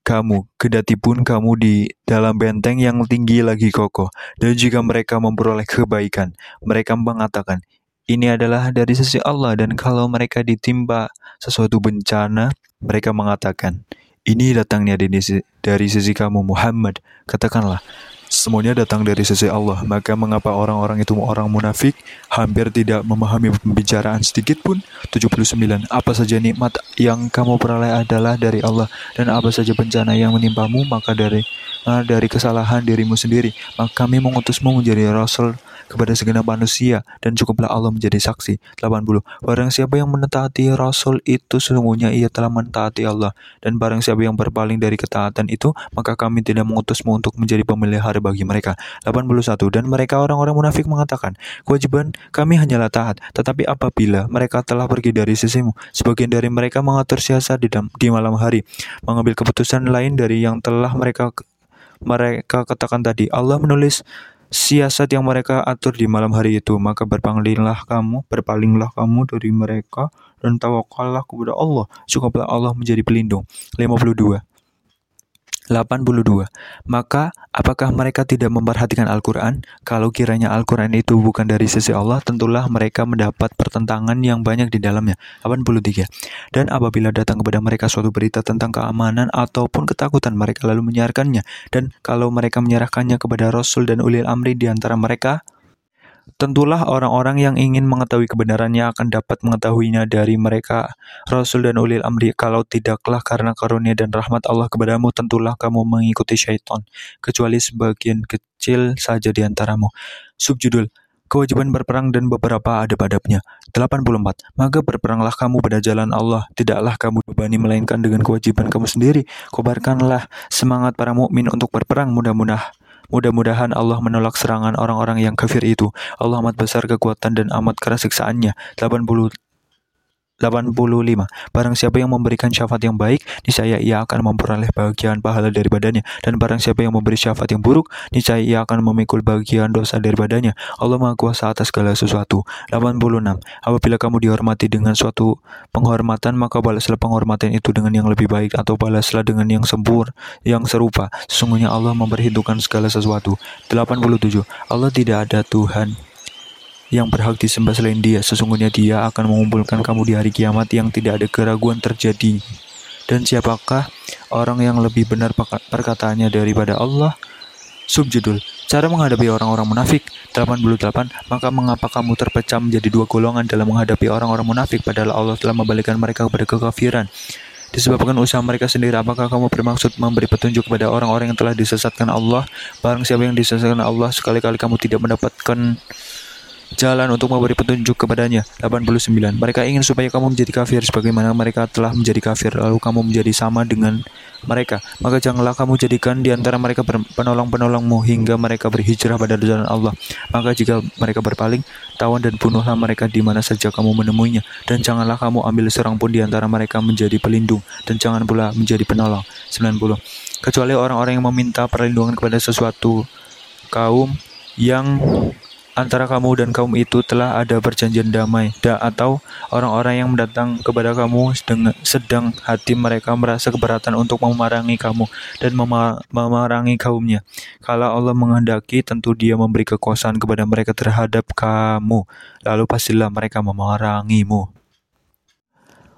kamu, kedati pun kamu di dalam benteng yang tinggi lagi kokoh. Dan jika mereka memperoleh kebaikan, mereka mengatakan, ini adalah dari sisi Allah dan kalau mereka ditimpa sesuatu bencana, mereka mengatakan, ini datangnya dari sisi kamu Muhammad. Katakanlah, semuanya datang dari sisi Allah. Maka mengapa orang-orang itu orang munafik hampir tidak memahami pembicaraan sedikit pun? 79. Apa saja nikmat yang kamu peroleh adalah dari Allah dan apa saja bencana yang menimpamu maka dari uh, dari kesalahan dirimu sendiri. Maka kami mengutusmu menjadi rasul kepada segenap manusia dan cukuplah Allah menjadi saksi. 80. Barang siapa yang menetaati Rasul itu sesungguhnya ia telah mentaati Allah dan barang siapa yang berpaling dari ketaatan itu maka kami tidak mengutusmu untuk menjadi pemelihara bagi mereka. 81. Dan mereka orang-orang munafik mengatakan, kewajiban kami hanyalah taat, tetapi apabila mereka telah pergi dari sisimu, sebagian dari mereka mengatur siasat di, di malam hari, mengambil keputusan lain dari yang telah mereka mereka katakan tadi. Allah menulis siasat yang mereka atur di malam hari itu, maka berpalinglah kamu, berpalinglah kamu dari mereka dan tawakallah kepada Allah. Cukuplah Allah menjadi pelindung. 52. 82. Maka apakah mereka tidak memperhatikan Al-Quran? Kalau kiranya Al-Quran itu bukan dari sisi Allah, tentulah mereka mendapat pertentangan yang banyak di dalamnya. 83. Dan apabila datang kepada mereka suatu berita tentang keamanan ataupun ketakutan, mereka lalu menyiarkannya. Dan kalau mereka menyerahkannya kepada Rasul dan ulil amri di antara mereka, Tentulah orang-orang yang ingin mengetahui kebenarannya akan dapat mengetahuinya dari mereka, Rasul dan ulil amri. Kalau tidaklah karena karunia dan rahmat Allah kepadamu, tentulah kamu mengikuti syaitan, kecuali sebagian kecil saja di antaramu. Subjudul Kewajiban berperang dan beberapa adab-adabnya. 84. Maka berperanglah kamu pada jalan Allah, tidaklah kamu bebani melainkan dengan kewajiban kamu sendiri. Kobarkanlah semangat para mukmin untuk berperang mudah-mudahan Mudah-mudahan Allah menolak serangan orang-orang yang kafir itu. Allah amat besar kekuatan dan amat keras siksaannya. 80 85. Barang siapa yang memberikan syafaat yang baik, niscaya ia akan memperoleh bagian pahala daripadanya. Dan barang siapa yang memberi syafaat yang buruk, niscaya ia akan memikul bagian dosa daripadanya. Allah Maha Kuasa atas segala sesuatu. 86. Apabila kamu dihormati dengan suatu penghormatan, maka balaslah penghormatan itu dengan yang lebih baik atau balaslah dengan yang sempur, yang serupa. Sesungguhnya Allah memperhitungkan segala sesuatu. 87. Allah tidak ada Tuhan yang berhak disembah selain dia. Sesungguhnya dia akan mengumpulkan kamu di hari kiamat yang tidak ada keraguan terjadi. Dan siapakah orang yang lebih benar perkataannya daripada Allah? Subjudul Cara menghadapi orang-orang munafik 88 Maka mengapa kamu terpecah menjadi dua golongan dalam menghadapi orang-orang munafik Padahal Allah telah membalikkan mereka kepada kekafiran Disebabkan usaha mereka sendiri Apakah kamu bermaksud memberi petunjuk kepada orang-orang yang telah disesatkan Allah Barang siapa yang disesatkan Allah Sekali-kali kamu tidak mendapatkan jalan untuk memberi petunjuk kepadanya. 89. Mereka ingin supaya kamu menjadi kafir sebagaimana mereka telah menjadi kafir lalu kamu menjadi sama dengan mereka. Maka janganlah kamu jadikan di antara mereka penolong-penolongmu hingga mereka berhijrah pada jalan Allah. Maka jika mereka berpaling, tawan dan bunuhlah mereka di mana saja kamu menemuinya dan janganlah kamu ambil seorang pun di antara mereka menjadi pelindung dan jangan pula menjadi penolong. 90. Kecuali orang-orang yang meminta perlindungan kepada sesuatu kaum yang antara kamu dan kaum itu telah ada perjanjian damai da, atau orang-orang yang datang kepada kamu sedang, sedang hati mereka merasa keberatan untuk memerangi kamu dan memerangi kaumnya. Kalau Allah menghendaki tentu dia memberi kekuasaan kepada mereka terhadap kamu. Lalu pastilah mereka memerangimu.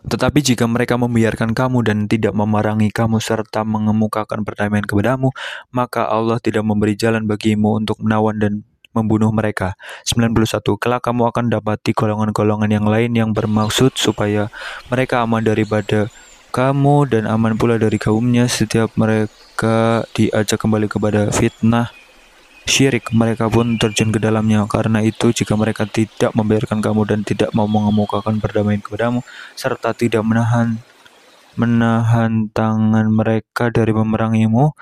Tetapi jika mereka membiarkan kamu dan tidak memerangi kamu serta mengemukakan perdamaian kepadamu, maka Allah tidak memberi jalan bagimu untuk menawan dan membunuh mereka. 91. Kelak kamu akan dapati golongan-golongan yang lain yang bermaksud supaya mereka aman daripada kamu dan aman pula dari kaumnya setiap mereka diajak kembali kepada fitnah syirik mereka pun terjun ke dalamnya karena itu jika mereka tidak membiarkan kamu dan tidak mau mengemukakan perdamaian kepadamu serta tidak menahan menahan tangan mereka dari memerangimu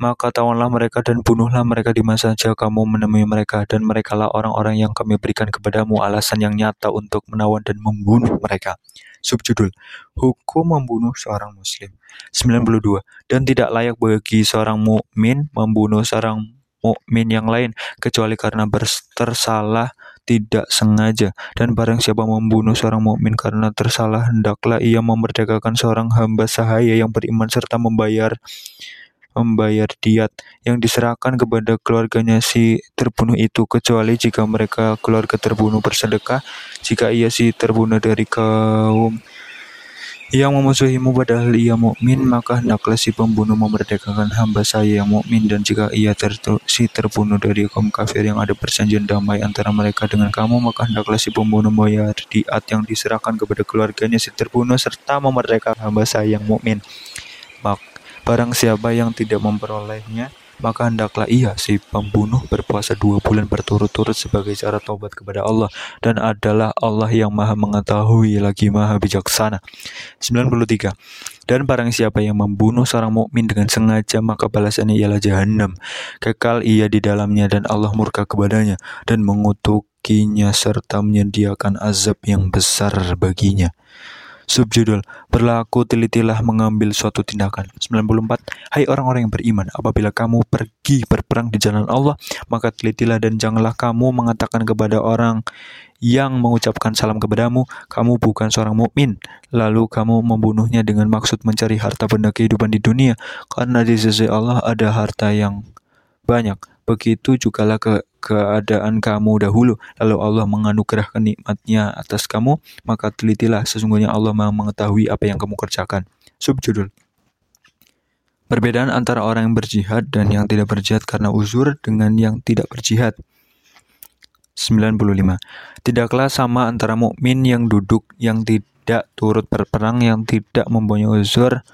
maka tawanlah mereka dan bunuhlah mereka di masa saja kamu menemui mereka dan merekalah orang-orang yang kami berikan kepadamu alasan yang nyata untuk menawan dan membunuh mereka. Subjudul Hukum membunuh seorang muslim 92 dan tidak layak bagi seorang mukmin membunuh seorang mukmin yang lain kecuali karena tersalah tidak sengaja dan barang siapa membunuh seorang mukmin karena tersalah hendaklah ia memerdekakan seorang hamba sahaya yang beriman serta membayar membayar diat yang diserahkan kepada keluarganya si terbunuh itu kecuali jika mereka keluarga terbunuh bersedekah jika ia si terbunuh dari kaum yang memusuhimu padahal ia mukmin maka hendaklah si pembunuh memerdekakan hamba saya yang mukmin. Dan jika ia tertu, si terbunuh dari kaum kafir yang ada perjanjian damai antara mereka dengan kamu maka hendaklah si pembunuh membayar diat yang diserahkan kepada keluarganya si terbunuh serta memerdekakan hamba saya yang mukmin. Maka Barang siapa yang tidak memperolehnya, maka hendaklah ia si pembunuh berpuasa dua bulan berturut-turut sebagai cara taubat kepada Allah dan adalah Allah yang maha mengetahui lagi maha bijaksana. 93. Dan barang siapa yang membunuh seorang mukmin dengan sengaja maka balasannya ialah jahanam. Kekal ia di dalamnya dan Allah murka kepadanya dan mengutukinya serta menyediakan azab yang besar baginya. Subjudul Berlaku telitilah mengambil suatu tindakan 94 Hai orang-orang yang beriman Apabila kamu pergi berperang di jalan Allah Maka telitilah dan janganlah kamu mengatakan kepada orang yang mengucapkan salam kepadamu, kamu bukan seorang mukmin, lalu kamu membunuhnya dengan maksud mencari harta benda kehidupan di dunia, karena di sisi Allah ada harta yang banyak. Begitu jugalah ke keadaan kamu dahulu, lalu Allah menganugerahkan nikmatnya atas kamu, maka telitilah sesungguhnya Allah maha mengetahui apa yang kamu kerjakan. Subjudul Perbedaan antara orang yang berjihad dan yang tidak berjihad karena uzur dengan yang tidak berjihad. 95. Tidaklah sama antara mukmin yang duduk yang tidak turut berperang yang tidak mempunyai uzur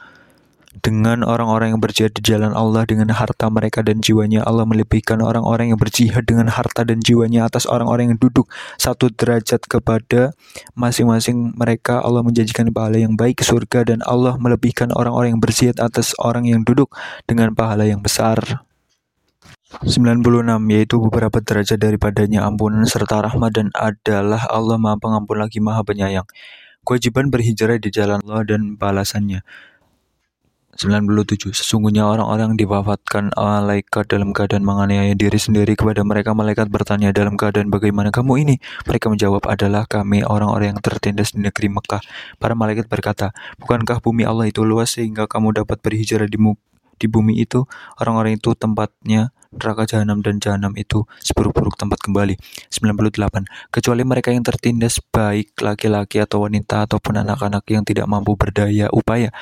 dengan orang-orang yang berjihad di jalan Allah dengan harta mereka dan jiwanya. Allah melebihkan orang-orang yang berjihad dengan harta dan jiwanya atas orang-orang yang duduk satu derajat kepada masing-masing mereka. Allah menjanjikan pahala yang baik surga dan Allah melebihkan orang-orang yang berjihad atas orang yang duduk dengan pahala yang besar. 96 yaitu beberapa derajat daripadanya ampunan serta rahmat dan adalah Allah Maha Pengampun lagi Maha Penyayang. Kewajiban berhijrah di jalan Allah dan balasannya. 97. Sesungguhnya orang-orang diwafatkan malaikat dalam keadaan menganiaya diri sendiri kepada mereka malaikat bertanya dalam keadaan bagaimana kamu ini mereka menjawab adalah kami orang-orang yang tertindas di negeri Mekah para malaikat berkata bukankah bumi Allah itu luas sehingga kamu dapat berhijrah di, di bumi itu orang-orang itu tempatnya neraka jahanam dan jahanam itu seburuk-buruk tempat kembali. 98. Kecuali mereka yang tertindas baik laki-laki atau wanita ataupun anak-anak yang tidak mampu berdaya upaya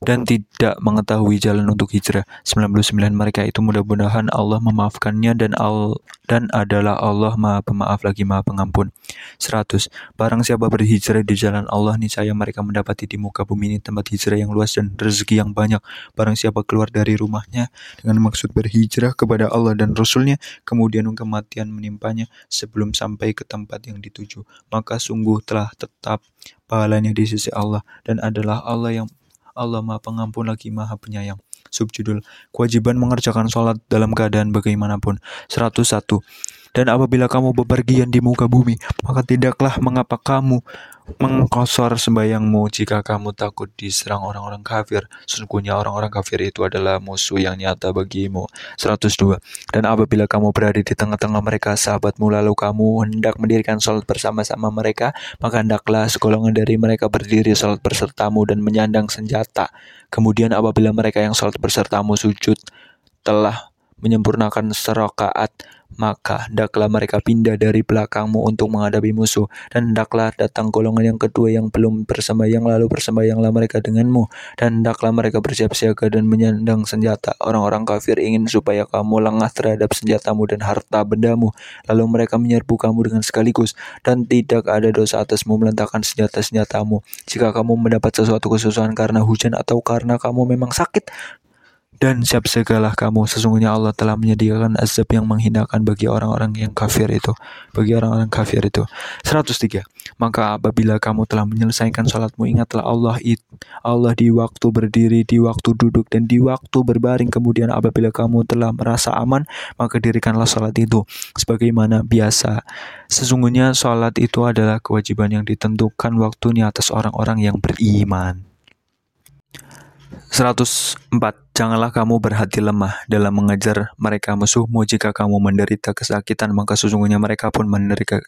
dan tidak mengetahui jalan untuk hijrah. 99 mereka itu mudah-mudahan Allah memaafkannya dan al dan adalah Allah Maha Pemaaf lagi Maha Pengampun. 100. Barang siapa berhijrah di jalan Allah niscaya mereka mendapati di muka bumi ini tempat hijrah yang luas dan rezeki yang banyak. Barang siapa keluar dari rumahnya dengan maksud berhijrah kepada Allah dan Rasulnya, kemudian kematian menimpanya sebelum sampai ke tempat yang dituju, maka sungguh telah tetap pahalanya di sisi Allah dan adalah Allah yang Allah Maha Pengampun lagi Maha Penyayang. Subjudul Kewajiban mengerjakan sholat dalam keadaan bagaimanapun 101 Dan apabila kamu bepergian di muka bumi Maka tidaklah mengapa kamu mengkosor sembayangmu jika kamu takut diserang orang-orang kafir. Sesungguhnya orang-orang kafir itu adalah musuh yang nyata bagimu. 102. Dan apabila kamu berada di tengah-tengah mereka, sahabatmu, lalu kamu hendak mendirikan sholat bersama-sama mereka, maka hendaklah segolongan dari mereka berdiri sholat bersertamu dan menyandang senjata. Kemudian apabila mereka yang sholat bersertamu sujud telah menyempurnakan serokaat, maka hendaklah mereka pindah dari belakangmu untuk menghadapi musuh dan hendaklah datang golongan yang kedua yang belum bersembahyang lalu bersembahyanglah mereka denganmu. Dan hendaklah mereka bersiap siaga dan menyandang senjata. Orang-orang kafir ingin supaya kamu lengah terhadap senjatamu dan harta bendamu lalu mereka menyerbu kamu dengan sekaligus. Dan tidak ada dosa atasmu meletakkan senjata-senjatamu. Jika kamu mendapat sesuatu kesusahan karena hujan atau karena kamu memang sakit dan siap segala kamu. Sesungguhnya Allah telah menyediakan azab yang menghinakan bagi orang-orang yang kafir itu. Bagi orang-orang kafir itu. 103. Maka apabila kamu telah menyelesaikan sholatmu, ingatlah Allah it, Allah di waktu berdiri, di waktu duduk, dan di waktu berbaring. Kemudian apabila kamu telah merasa aman, maka dirikanlah sholat itu. Sebagaimana biasa. Sesungguhnya sholat itu adalah kewajiban yang ditentukan waktunya atas orang-orang yang beriman. 104. Janganlah kamu berhati lemah dalam mengejar mereka musuhmu jika kamu menderita kesakitan maka sesungguhnya mereka pun menderita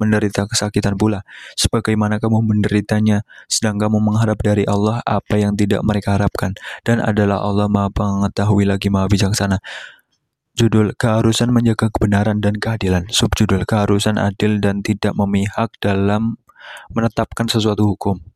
menderita kesakitan pula sebagaimana kamu menderitanya sedang kamu mengharap dari Allah apa yang tidak mereka harapkan dan adalah Allah Maha Pengetahui lagi Maha Bijaksana. Judul Keharusan menjaga kebenaran dan keadilan. Subjudul Keharusan adil dan tidak memihak dalam menetapkan sesuatu hukum.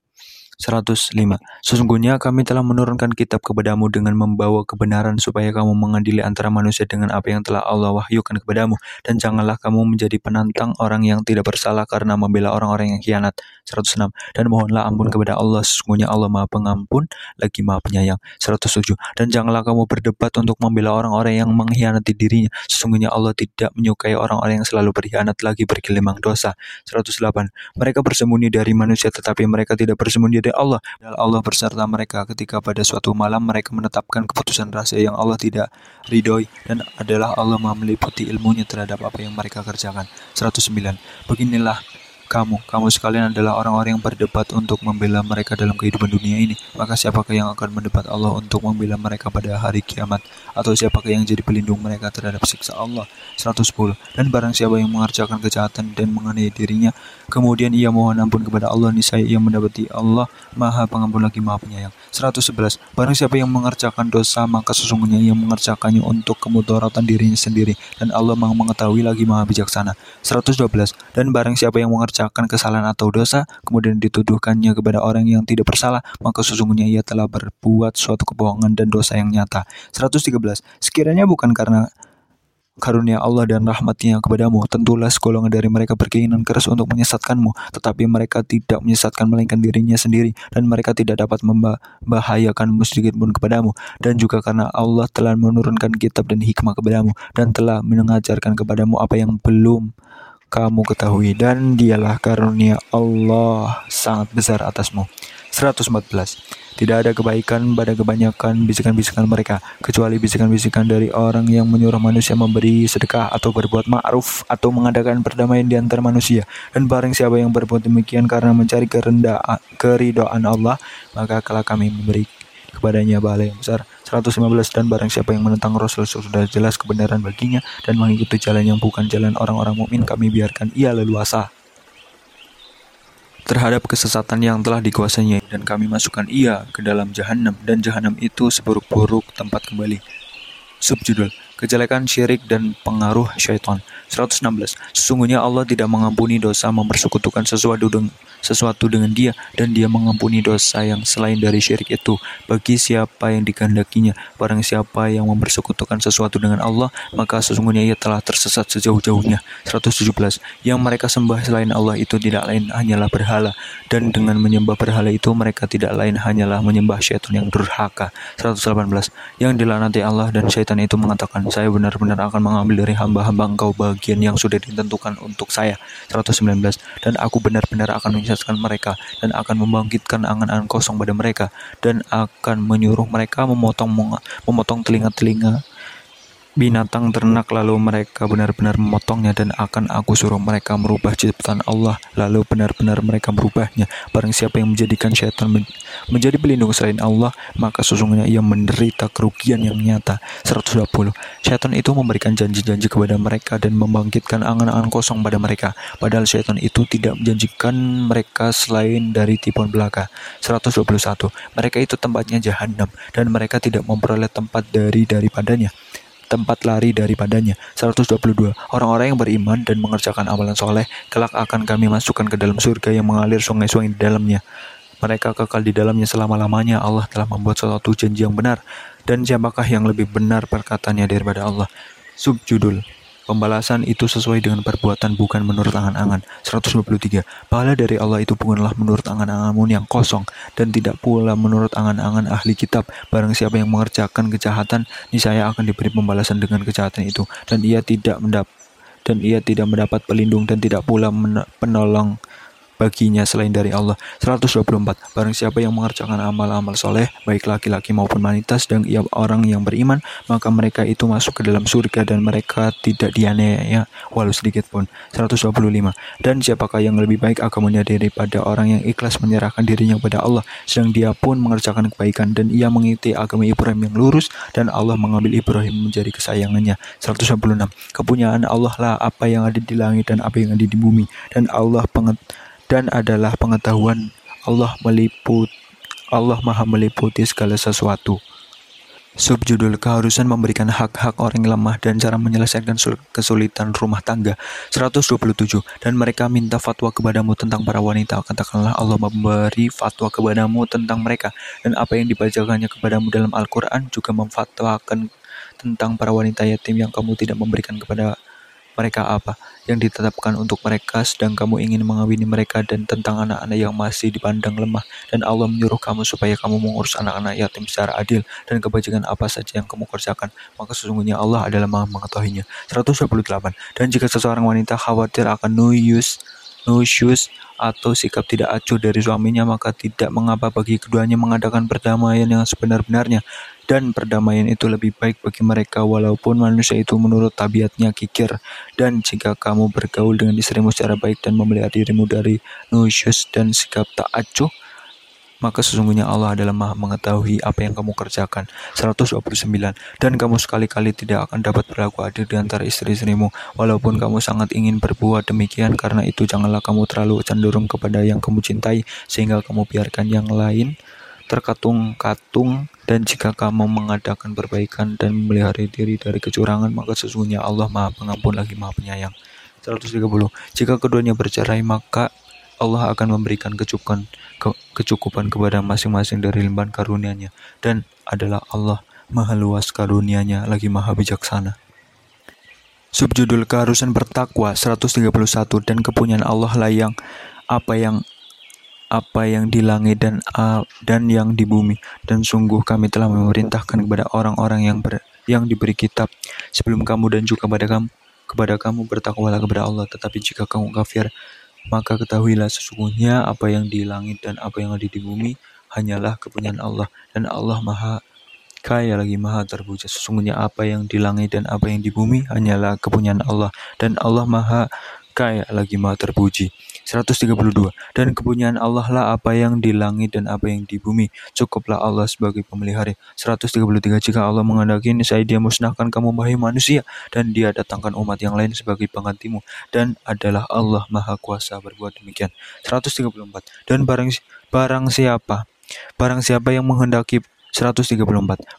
105. Sesungguhnya kami telah menurunkan kitab kepadamu dengan membawa kebenaran supaya kamu mengadili antara manusia dengan apa yang telah Allah wahyukan kepadamu. Dan janganlah kamu menjadi penantang orang yang tidak bersalah karena membela orang-orang yang khianat. 106. Dan mohonlah ampun kepada Allah. Sesungguhnya Allah maha pengampun lagi maha penyayang. 107. Dan janganlah kamu berdebat untuk membela orang-orang yang mengkhianati dirinya. Sesungguhnya Allah tidak menyukai orang-orang yang selalu berkhianat lagi bergelimang dosa. 108. Mereka bersembunyi dari manusia tetapi mereka tidak bersembunyi dari Allah. Allah berserta mereka ketika pada suatu malam mereka menetapkan keputusan rahasia yang Allah tidak ridhoi dan adalah Allah meliputi ilmunya terhadap apa yang mereka kerjakan. 109. Beginilah kamu, kamu sekalian adalah orang-orang yang berdebat untuk membela mereka dalam kehidupan dunia ini. Maka siapakah yang akan mendebat Allah untuk membela mereka pada hari kiamat? Atau siapakah yang jadi pelindung mereka terhadap siksa Allah? 110. Dan barang siapa yang mengerjakan kejahatan dan menganiaya dirinya, kemudian ia mohon ampun kepada Allah, niscaya ia mendapati Allah maha pengampun lagi maha penyayang. 111. Barang siapa yang mengerjakan dosa, maka sesungguhnya ia mengerjakannya untuk kemudaratan dirinya sendiri. Dan Allah maha mengetahui lagi maha bijaksana. 112. Dan barang siapa yang mengerjakan mengerjakan kesalahan atau dosa, kemudian dituduhkannya kepada orang yang tidak bersalah, maka sesungguhnya ia telah berbuat suatu kebohongan dan dosa yang nyata. 113. Sekiranya bukan karena karunia Allah dan rahmatnya kepadamu. Tentulah segolongan dari mereka berkeinginan keras untuk menyesatkanmu, tetapi mereka tidak menyesatkan melainkan dirinya sendiri, dan mereka tidak dapat membahayakanmu sedikit pun kepadamu. Dan juga karena Allah telah menurunkan kitab dan hikmah kepadamu, dan telah mengajarkan kepadamu apa yang belum kamu ketahui, dan dialah karunia Allah sangat besar atasmu. 114 tidak ada kebaikan pada kebanyakan bisikan-bisikan mereka, kecuali bisikan-bisikan dari orang yang menyuruh manusia memberi sedekah atau berbuat ma'ruf atau mengadakan perdamaian di antara manusia. Dan barang siapa yang berbuat demikian karena mencari kerendahan, keridoan Allah, maka kalau kami memberi kepadanya bala yang besar. 115 dan barang siapa yang menentang Rasul sudah jelas kebenaran baginya dan mengikuti jalan yang bukan jalan orang-orang mukmin kami biarkan ia leluasa terhadap kesesatan yang telah dikuasainya dan kami masukkan ia ke dalam jahanam dan jahanam itu seburuk-buruk tempat kembali. Subjudul Kejelekan syirik dan pengaruh syaitan 116 Sesungguhnya Allah tidak mengampuni dosa mempersekutukan sesuatu dengan sesuatu dengan dia dan dia mengampuni dosa yang selain dari syirik itu. Bagi siapa yang dikehendakinya barang siapa yang mempersekutukan sesuatu dengan Allah maka sesungguhnya ia telah tersesat sejauh-jauhnya. 117 yang mereka sembah selain Allah itu tidak lain hanyalah berhala dan dengan menyembah berhala itu mereka tidak lain hanyalah menyembah syaitan yang durhaka. 118 yang dilaknati Allah dan syaitan itu mengatakan saya benar-benar akan mengambil dari hamba-hamba engkau bagian yang sudah ditentukan untuk saya 119 dan aku benar-benar akan menyesatkan mereka dan akan membangkitkan angan-angan kosong pada mereka dan akan menyuruh mereka memotong memotong telinga-telinga binatang ternak lalu mereka benar-benar memotongnya dan akan aku suruh mereka merubah ciptaan Allah. Lalu benar-benar mereka merubahnya. Barang siapa yang menjadikan syaitan men menjadi pelindung selain Allah maka sesungguhnya ia menderita kerugian yang nyata. 120 syaitan itu memberikan janji-janji kepada mereka dan membangkitkan angan-angan kosong pada mereka. Padahal syaitan itu tidak menjanjikan mereka selain dari tipuan belaka. 121 mereka itu tempatnya jahanam dan mereka tidak memperoleh tempat dari daripadanya tempat lari daripadanya. 122. Orang-orang yang beriman dan mengerjakan amalan soleh, kelak akan kami masukkan ke dalam surga yang mengalir sungai-sungai di dalamnya. Mereka kekal di dalamnya selama-lamanya. Allah telah membuat suatu janji yang benar. Dan siapakah yang lebih benar perkataannya daripada Allah? Subjudul Pembalasan itu sesuai dengan perbuatan bukan menurut angan-angan. 123. Pahala dari Allah itu bukanlah menurut angan-anganmu yang kosong dan tidak pula menurut angan-angan ahli kitab. Barang siapa yang mengerjakan kejahatan, niscaya akan diberi pembalasan dengan kejahatan itu dan ia tidak mendapat dan ia tidak mendapat pelindung dan tidak pula penolong baginya selain dari Allah. 124. Barang siapa yang mengerjakan amal-amal soleh, baik laki-laki maupun wanita, dan ia orang yang beriman, maka mereka itu masuk ke dalam surga dan mereka tidak dianiaya walau sedikit pun. 125. Dan siapakah yang lebih baik agamanya daripada orang yang ikhlas menyerahkan dirinya kepada Allah, sedang dia pun mengerjakan kebaikan dan ia mengikuti agama Ibrahim yang lurus dan Allah mengambil Ibrahim menjadi kesayangannya. 126. Kepunyaan Allah lah apa yang ada di langit dan apa yang ada di bumi dan Allah penget dan adalah pengetahuan Allah meliput Allah Maha meliputi segala sesuatu. Subjudul keharusan memberikan hak-hak orang yang lemah dan cara menyelesaikan kesulitan rumah tangga. 127 dan mereka minta fatwa kepadamu tentang para wanita. Katakanlah Allah memberi fatwa kepadamu tentang mereka. Dan apa yang dibacakannya kepadamu dalam Al-Qur'an juga memfatwakan tentang para wanita yatim yang kamu tidak memberikan kepada mereka apa yang ditetapkan untuk mereka sedang kamu ingin mengawini mereka dan tentang anak-anak yang masih dipandang lemah. Dan Allah menyuruh kamu supaya kamu mengurus anak-anak yatim secara adil dan kebajikan apa saja yang kamu kerjakan. Maka sesungguhnya Allah adalah maha mengetahuinya. 128 dan jika seseorang wanita khawatir akan nuyus nusyus atau sikap tidak acuh dari suaminya maka tidak mengapa bagi keduanya mengadakan perdamaian yang sebenar-benarnya. Dan perdamaian itu lebih baik bagi mereka walaupun manusia itu menurut tabiatnya kikir. Dan jika kamu bergaul dengan istrimu secara baik dan memelihara dirimu dari nusyus dan sikap tak acuh maka sesungguhnya Allah adalah maha mengetahui apa yang kamu kerjakan. 129. Dan kamu sekali-kali tidak akan dapat berlaku adil di antara istri-istrimu, walaupun kamu sangat ingin berbuat demikian, karena itu janganlah kamu terlalu cenderung kepada yang kamu cintai, sehingga kamu biarkan yang lain terkatung-katung dan jika kamu mengadakan perbaikan dan memelihara diri dari kecurangan maka sesungguhnya Allah Maha Pengampun lagi Maha Penyayang 130 jika keduanya bercerai maka Allah akan memberikan kecukupan ke, kecukupan kepada masing-masing dari limpahan karunia-Nya. Dan adalah Allah Maha luas karunia-Nya lagi Maha bijaksana. Subjudul keharusan bertakwa 131 dan kepunyaan Allah lah yang apa yang apa yang di langit dan dan yang di bumi. Dan sungguh kami telah memerintahkan kepada orang-orang yang ber, yang diberi kitab sebelum kamu dan juga kepada kamu kepada kamu bertakwalah kepada Allah. Tetapi jika kamu kafir maka ketahuilah sesungguhnya apa yang di langit dan apa yang ada di bumi hanyalah kepunyaan Allah dan Allah Maha kaya lagi maha terpuja. Sesungguhnya apa yang di langit dan apa yang di bumi hanyalah kepunyaan Allah. Dan Allah maha kaya lagi maha terpuji. 132. Dan kepunyaan Allah lah apa yang di langit dan apa yang di bumi. Cukuplah Allah sebagai pemelihara. 133. Jika Allah menghendaki saya dia musnahkan kamu wahai manusia. Dan dia datangkan umat yang lain sebagai penggantimu. Dan adalah Allah maha kuasa berbuat demikian. 134. Dan barang, barang siapa Barang siapa yang menghendaki 134.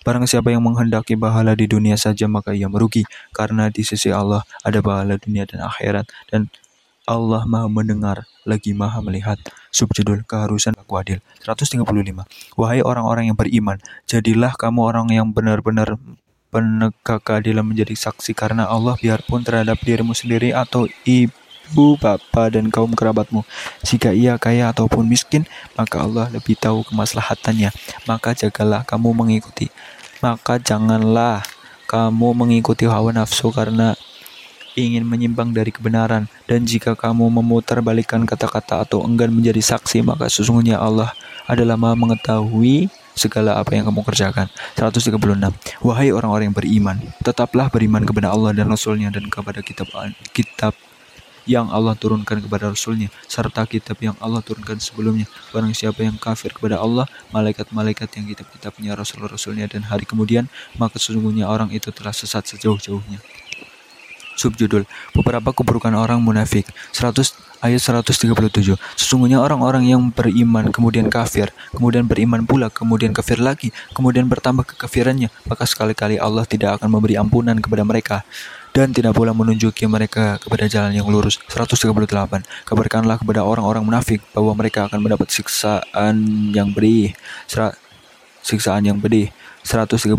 Barang siapa yang menghendaki pahala di dunia saja maka ia merugi karena di sisi Allah ada pahala dunia dan akhirat dan Allah Maha mendengar lagi Maha melihat. Subjudul keharusan aku adil. 135. Wahai orang-orang yang beriman, jadilah kamu orang yang benar-benar penegak keadilan menjadi saksi karena Allah biarpun terhadap dirimu sendiri atau ibu bapak, dan kaum kerabatmu. Jika ia kaya ataupun miskin, maka Allah lebih tahu kemaslahatannya. Maka jagalah kamu mengikuti. Maka janganlah kamu mengikuti hawa nafsu karena ingin menyimpang dari kebenaran. Dan jika kamu memutar balikan kata-kata atau enggan menjadi saksi, maka sesungguhnya Allah adalah maha mengetahui segala apa yang kamu kerjakan. 136. Wahai orang-orang yang beriman, tetaplah beriman kepada Allah dan Rasulnya dan kepada kitab kitab yang Allah turunkan kepada Rasulnya, serta kitab yang Allah turunkan sebelumnya. Barang siapa yang kafir kepada Allah, malaikat-malaikat yang kitab-kitabnya, Rasul-Rasulnya, dan hari kemudian, maka sesungguhnya orang itu telah sesat sejauh-jauhnya. Subjudul Beberapa keburukan orang munafik 100 ayat 137 Sesungguhnya orang-orang yang beriman kemudian kafir Kemudian beriman pula kemudian kafir lagi Kemudian bertambah kekafirannya Maka sekali-kali Allah tidak akan memberi ampunan kepada mereka dan tidak pula menunjuki mereka kepada jalan yang lurus. 138. Kabarkanlah kepada orang-orang munafik bahwa mereka akan mendapat siksaan yang pedih. Siksaan yang pedih. 139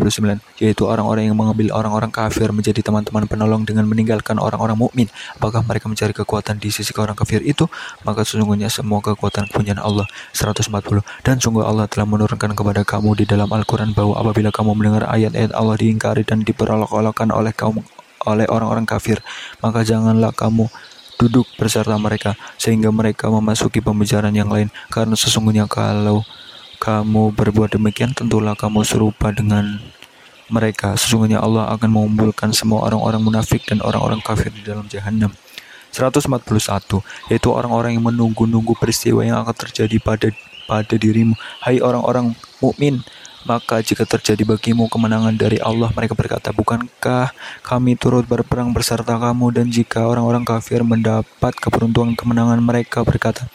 yaitu orang-orang yang mengambil orang-orang kafir menjadi teman-teman penolong dengan meninggalkan orang-orang mukmin. Apakah mereka mencari kekuatan di sisi orang kafir itu? Maka sesungguhnya semua kekuatan punya Allah 140 dan sungguh Allah telah menurunkan kepada kamu di dalam Al-Qur'an bahwa apabila kamu mendengar ayat-ayat Allah diingkari dan diperolok-olokkan oleh kaum oleh orang-orang kafir, maka janganlah kamu duduk beserta mereka sehingga mereka memasuki pembicaraan yang lain. Karena sesungguhnya kalau kamu berbuat demikian tentulah kamu serupa dengan mereka. Sesungguhnya Allah akan mengumpulkan semua orang-orang munafik dan orang-orang kafir di dalam jahanam 141 yaitu orang-orang yang menunggu-nunggu peristiwa yang akan terjadi pada pada dirimu. Hai orang-orang mukmin maka jika terjadi bagimu kemenangan dari Allah, mereka berkata, Bukankah kami turut berperang beserta kamu? Dan jika orang-orang kafir mendapat keberuntungan kemenangan, mereka berkata,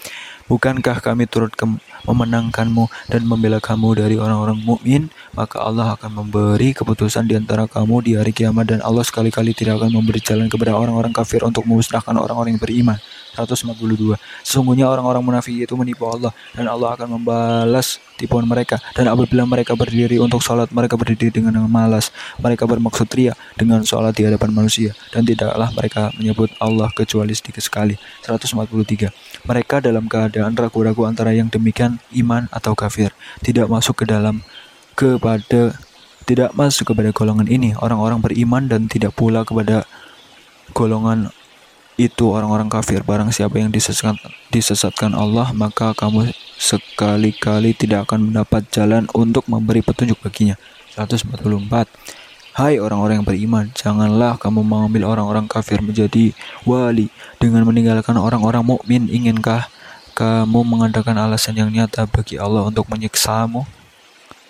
Bukankah kami turut ke memenangkanmu dan membela kamu dari orang-orang mukmin? Maka Allah akan memberi keputusan di antara kamu di hari kiamat dan Allah sekali-kali tidak akan memberi jalan kepada orang-orang kafir untuk memusnahkan orang-orang yang beriman. 142. Sesungguhnya orang-orang munafik itu menipu Allah dan Allah akan membalas tipuan mereka. Dan apabila mereka berdiri untuk sholat, mereka berdiri dengan malas. Mereka bermaksud ria dengan sholat di hadapan manusia dan tidaklah mereka menyebut Allah kecuali sedikit sekali. 143. Mereka dalam keadaan ragu-ragu antara yang demikian iman atau kafir, tidak masuk ke dalam kepada tidak masuk kepada golongan ini. Orang-orang beriman dan tidak pula kepada golongan itu orang-orang kafir. Barang siapa yang disesatkan, disesatkan Allah maka kamu sekali-kali tidak akan mendapat jalan untuk memberi petunjuk baginya. 144 Hai orang-orang yang beriman, janganlah kamu mengambil orang-orang kafir menjadi wali dengan meninggalkan orang-orang mukmin. Inginkah kamu mengadakan alasan yang nyata bagi Allah untuk menyiksamu?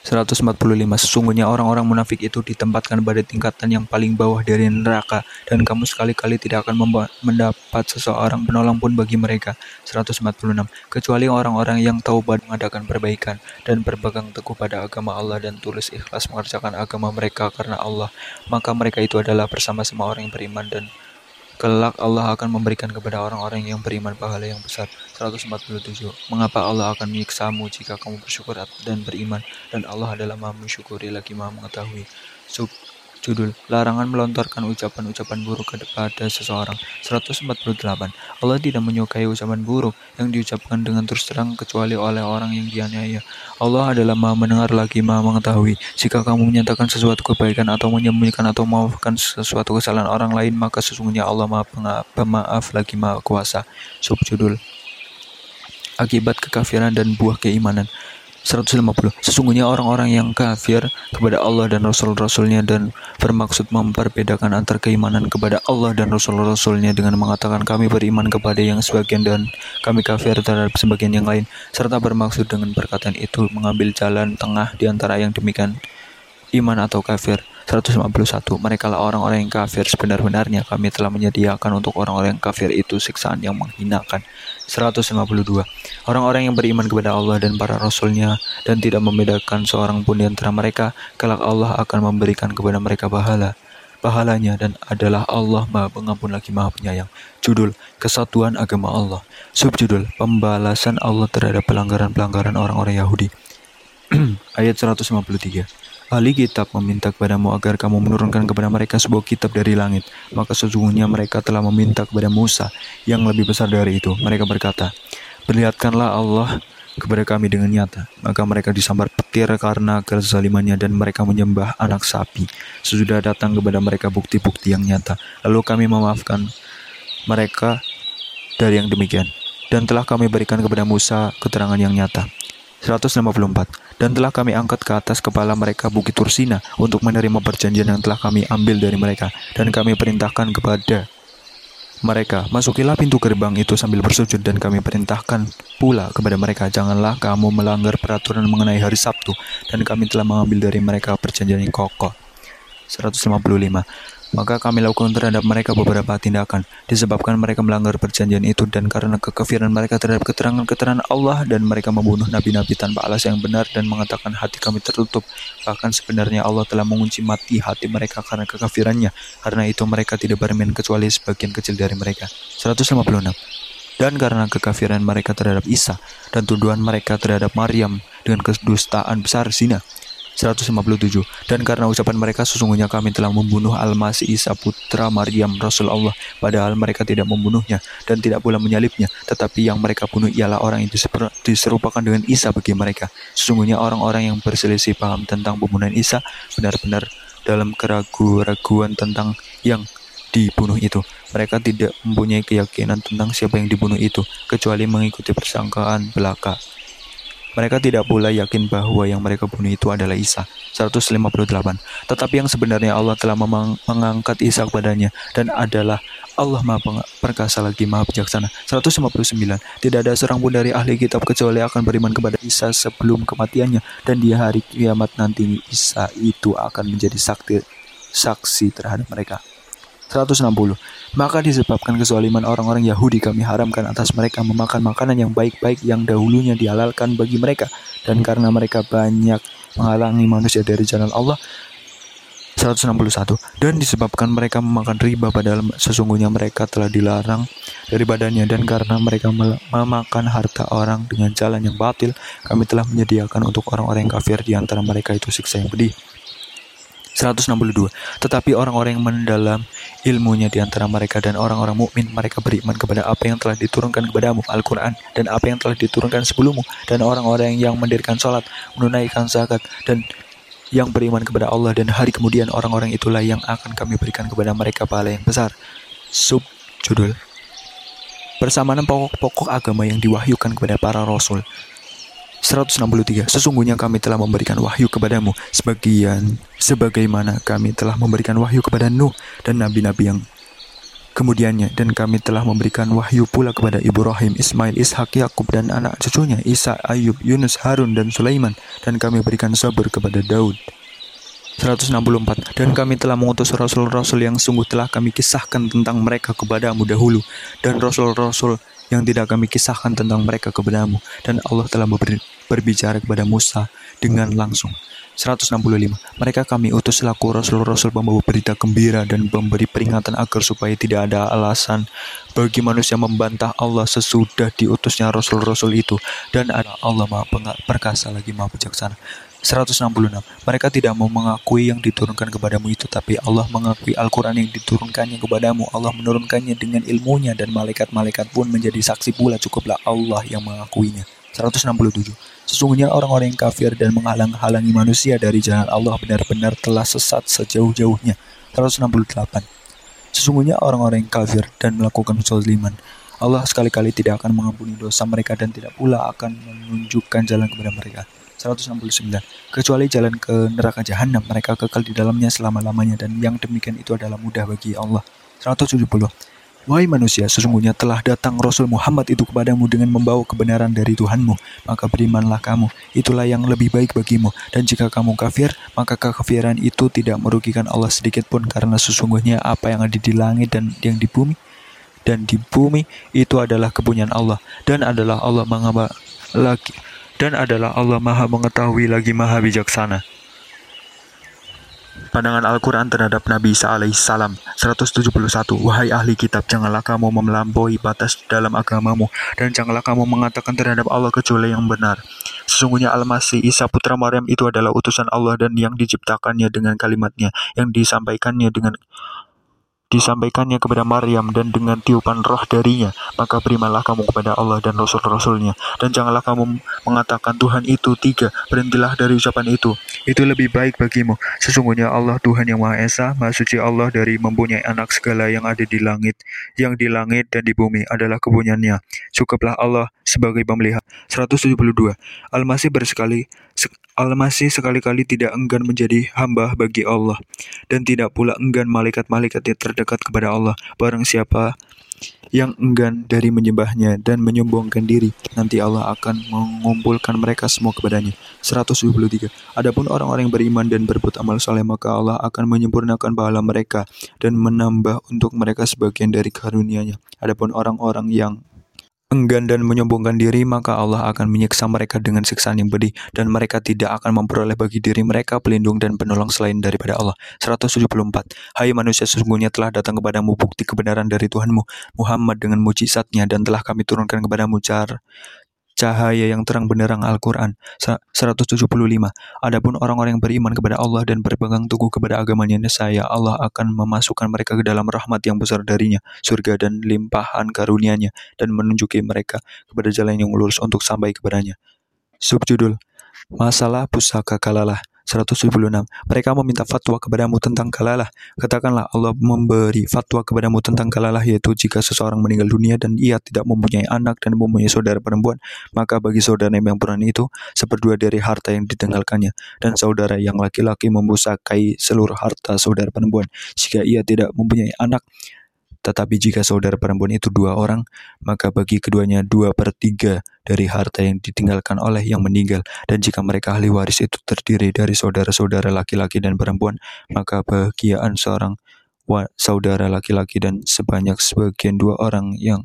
145 Sesungguhnya orang-orang munafik itu ditempatkan pada tingkatan yang paling bawah dari neraka dan kamu sekali-kali tidak akan mendapat seseorang penolong pun bagi mereka 146 Kecuali orang-orang yang taubat mengadakan perbaikan dan berpegang teguh pada agama Allah dan tulus ikhlas mengerjakan agama mereka karena Allah maka mereka itu adalah bersama-sama orang yang beriman dan Kelak Allah akan memberikan kepada orang-orang yang beriman pahala yang besar. 147. Mengapa Allah akan menyiksamu jika kamu bersyukur dan beriman? Dan Allah adalah Maha mensyukuri lagi Maha mengetahui. Sub Subjudul Larangan melontarkan ucapan-ucapan buruk kepada seseorang. 148 Allah tidak menyukai ucapan buruk yang diucapkan dengan terus terang kecuali oleh orang yang dianiaya. Allah adalah maha mendengar lagi maha mengetahui. Jika kamu menyatakan sesuatu kebaikan atau menyembunyikan atau memaafkan sesuatu kesalahan orang lain maka sesungguhnya Allah maha pemaaf lagi maha kuasa. Subjudul Akibat kekafiran dan buah keimanan. 150. Sesungguhnya orang-orang yang kafir kepada Allah dan Rasul-Rasulnya dan bermaksud memperbedakan antar keimanan kepada Allah dan Rasul-Rasulnya dengan mengatakan kami beriman kepada yang sebagian dan kami kafir terhadap sebagian yang lain serta bermaksud dengan perkataan itu mengambil jalan tengah di antara yang demikian. Iman atau kafir? 151 Mereka lah orang-orang yang kafir. Sebenar-benarnya kami telah menyediakan untuk orang-orang yang kafir itu siksaan yang menghinakan 152 Orang-orang yang beriman kepada Allah dan para rasulnya dan tidak membedakan seorang pun di antara mereka kelak Allah akan memberikan kepada mereka pahala pahalanya dan adalah Allah Maha Pengampun lagi Maha Penyayang. Judul Kesatuan Agama Allah. Subjudul Pembalasan Allah terhadap pelanggaran-pelanggaran orang-orang Yahudi. Ayat 153. Ahli kitab meminta kepadamu agar kamu menurunkan kepada mereka sebuah kitab dari langit. Maka sesungguhnya mereka telah meminta kepada Musa yang lebih besar dari itu. Mereka berkata, Perlihatkanlah Allah kepada kami dengan nyata. Maka mereka disambar petir karena kezalimannya dan mereka menyembah anak sapi. Sesudah datang kepada mereka bukti-bukti yang nyata. Lalu kami memaafkan mereka dari yang demikian. Dan telah kami berikan kepada Musa keterangan yang nyata. 154 Dan telah kami angkat ke atas kepala mereka Bukit Tursina untuk menerima perjanjian yang telah kami ambil dari mereka. Dan kami perintahkan kepada mereka, masukilah pintu gerbang itu sambil bersujud dan kami perintahkan pula kepada mereka, janganlah kamu melanggar peraturan mengenai hari Sabtu dan kami telah mengambil dari mereka perjanjian yang kokoh. 155 maka kami lakukan terhadap mereka beberapa tindakan, disebabkan mereka melanggar perjanjian itu dan karena kekafiran mereka terhadap keterangan-keterangan Allah dan mereka membunuh nabi-nabi tanpa alasan yang benar dan mengatakan hati kami tertutup. Bahkan sebenarnya Allah telah mengunci mati hati mereka karena kekafirannya. Karena itu mereka tidak bermain kecuali sebagian kecil dari mereka. 156 dan karena kekafiran mereka terhadap Isa dan tuduhan mereka terhadap Maryam dengan kedustaan besar zina 157 Dan karena ucapan mereka sesungguhnya kami telah membunuh Al-Masih Isa putra Maryam Rasul Allah padahal mereka tidak membunuhnya dan tidak pula menyalibnya tetapi yang mereka bunuh ialah orang yang diserupakan dengan Isa bagi mereka sesungguhnya orang-orang yang berselisih paham tentang pembunuhan Isa benar-benar dalam keraguan-raguan tentang yang dibunuh itu. Mereka tidak mempunyai keyakinan tentang siapa yang dibunuh itu, kecuali mengikuti persangkaan belaka. Mereka tidak pula yakin bahwa yang mereka bunuh itu adalah Isa. 158. Tetapi yang sebenarnya Allah telah mengangkat Isa kepadanya dan adalah Allah Maha Perkasa lagi Maha Bijaksana. 159. Tidak ada seorang pun dari ahli kitab kecuali akan beriman kepada Isa sebelum kematiannya dan di hari kiamat nanti Isa itu akan menjadi saksi terhadap mereka. 160. Maka disebabkan kezaliman orang-orang Yahudi kami haramkan atas mereka memakan makanan yang baik-baik yang dahulunya dihalalkan bagi mereka. Dan karena mereka banyak menghalangi manusia dari jalan Allah 161 dan disebabkan mereka memakan riba padahal sesungguhnya mereka telah dilarang dari badannya. Dan karena mereka memakan harta orang dengan jalan yang batil kami telah menyediakan untuk orang-orang kafir. Di antara mereka itu siksa yang pedih 162. Tetapi orang-orang yang mendalam ilmunya di antara mereka dan orang-orang mukmin mereka beriman kepada apa yang telah diturunkan kepadamu Al-Qur'an dan apa yang telah diturunkan sebelummu dan orang-orang yang mendirikan salat, menunaikan zakat dan yang beriman kepada Allah dan hari kemudian orang-orang itulah yang akan kami berikan kepada mereka pahala yang besar. Sub judul Persamaan pokok-pokok agama yang diwahyukan kepada para rasul 163 Sesungguhnya kami telah memberikan wahyu kepadamu. Sebagian sebagaimana kami telah memberikan wahyu kepada Nuh dan nabi-nabi yang kemudiannya dan kami telah memberikan wahyu pula kepada Ibrahim, Ismail, Ishak, Yakub dan anak cucunya Isa, Ayub, Yunus, Harun dan Sulaiman. Dan kami berikan sabar kepada Daud. 164 Dan kami telah mengutus rasul-rasul yang sungguh telah kami kisahkan tentang mereka kepadamu dahulu dan rasul-rasul yang tidak kami kisahkan tentang mereka kepadamu. Dan Allah telah berbicara kepada Musa dengan langsung. 165. Mereka kami utus selaku rasul-rasul pembawa berita gembira dan memberi peringatan agar supaya tidak ada alasan bagi manusia membantah Allah sesudah diutusnya rasul-rasul itu dan ada Allah Maha Perkasa lagi Maha Bijaksana. 166. Mereka tidak mau mengakui yang diturunkan kepadamu itu, tapi Allah mengakui Al-Quran yang diturunkannya kepadamu. Allah menurunkannya dengan ilmunya dan malaikat-malaikat pun menjadi saksi pula. Cukuplah Allah yang mengakuinya. 167. Sesungguhnya orang-orang yang kafir dan menghalang-halangi manusia dari jalan Allah benar-benar telah sesat sejauh-jauhnya. 168. Sesungguhnya orang-orang yang kafir dan melakukan kezaliman Allah sekali-kali tidak akan mengampuni dosa mereka dan tidak pula akan menunjukkan jalan kepada mereka. 169. Kecuali jalan ke neraka jahanam, mereka kekal di dalamnya selama-lamanya dan yang demikian itu adalah mudah bagi Allah. 170. Wahai manusia, sesungguhnya telah datang Rasul Muhammad itu kepadamu dengan membawa kebenaran dari Tuhanmu. Maka berimanlah kamu, itulah yang lebih baik bagimu. Dan jika kamu kafir, maka kekafiran itu tidak merugikan Allah sedikit pun karena sesungguhnya apa yang ada di langit dan yang di bumi dan di bumi itu adalah kepunyaan Allah dan adalah Allah mengapa lagi dan adalah Allah Maha Mengetahui lagi Maha Bijaksana. Pandangan Al-Quran terhadap Nabi Isa alaihissalam 171 Wahai ahli kitab, janganlah kamu melampaui batas dalam agamamu dan janganlah kamu mengatakan terhadap Allah kecuali yang benar. Sesungguhnya Al-Masih Isa putra Maryam itu adalah utusan Allah dan yang diciptakannya dengan kalimatnya, yang disampaikannya dengan disampaikannya kepada Maryam dan dengan tiupan roh darinya, maka berimanlah kamu kepada Allah dan Rasul-Rasulnya. Dan janganlah kamu mengatakan Tuhan itu tiga, berhentilah dari ucapan itu. Itu lebih baik bagimu. Sesungguhnya Allah Tuhan yang Maha Esa, Maha Suci Allah dari mempunyai anak segala yang ada di langit, yang di langit dan di bumi adalah kepunyaannya. Cukuplah Allah sebagai pemelihara. 172. Al-Masih bersekali Al-Masih sekali-kali tidak enggan menjadi hamba bagi Allah dan tidak pula enggan malaikat-malaikat yang terdekat kepada Allah. Barang siapa yang enggan dari menyembahnya dan menyombongkan diri, nanti Allah akan mengumpulkan mereka semua kepadanya. 173. Adapun orang-orang yang beriman dan berbuat amal saleh, maka Allah akan menyempurnakan pahala mereka dan menambah untuk mereka sebagian dari karunia-Nya. Adapun orang-orang yang enggan dan menyombongkan diri, maka Allah akan menyiksa mereka dengan siksaan yang pedih, dan mereka tidak akan memperoleh bagi diri mereka pelindung dan penolong selain daripada Allah. 174. Hai manusia, sesungguhnya telah datang kepadamu bukti kebenaran dari Tuhanmu, Muhammad dengan mujizatnya, dan telah kami turunkan kepadamu car cahaya yang terang benderang Al-Quran 175. Adapun orang-orang yang beriman kepada Allah dan berpegang teguh kepada agamanya saya Allah akan memasukkan mereka ke dalam rahmat yang besar darinya, surga dan limpahan karunia-Nya dan menunjuki mereka kepada jalan yang lurus untuk sampai kepadanya. Subjudul Masalah pusaka kalalah 176. Mereka meminta fatwa kepadamu tentang kalalah. Katakanlah Allah memberi fatwa kepadamu tentang kalalah yaitu jika seseorang meninggal dunia dan ia tidak mempunyai anak dan mempunyai saudara perempuan, maka bagi saudara yang perempuan itu seperdua dari harta yang ditinggalkannya dan saudara yang laki-laki membusakai seluruh harta saudara perempuan. Jika ia tidak mempunyai anak, tetapi jika saudara perempuan itu dua orang, maka bagi keduanya dua per tiga dari harta yang ditinggalkan oleh yang meninggal. Dan jika mereka ahli waris itu terdiri dari saudara-saudara laki-laki dan perempuan, maka bahagiaan seorang saudara laki-laki dan sebanyak sebagian dua orang yang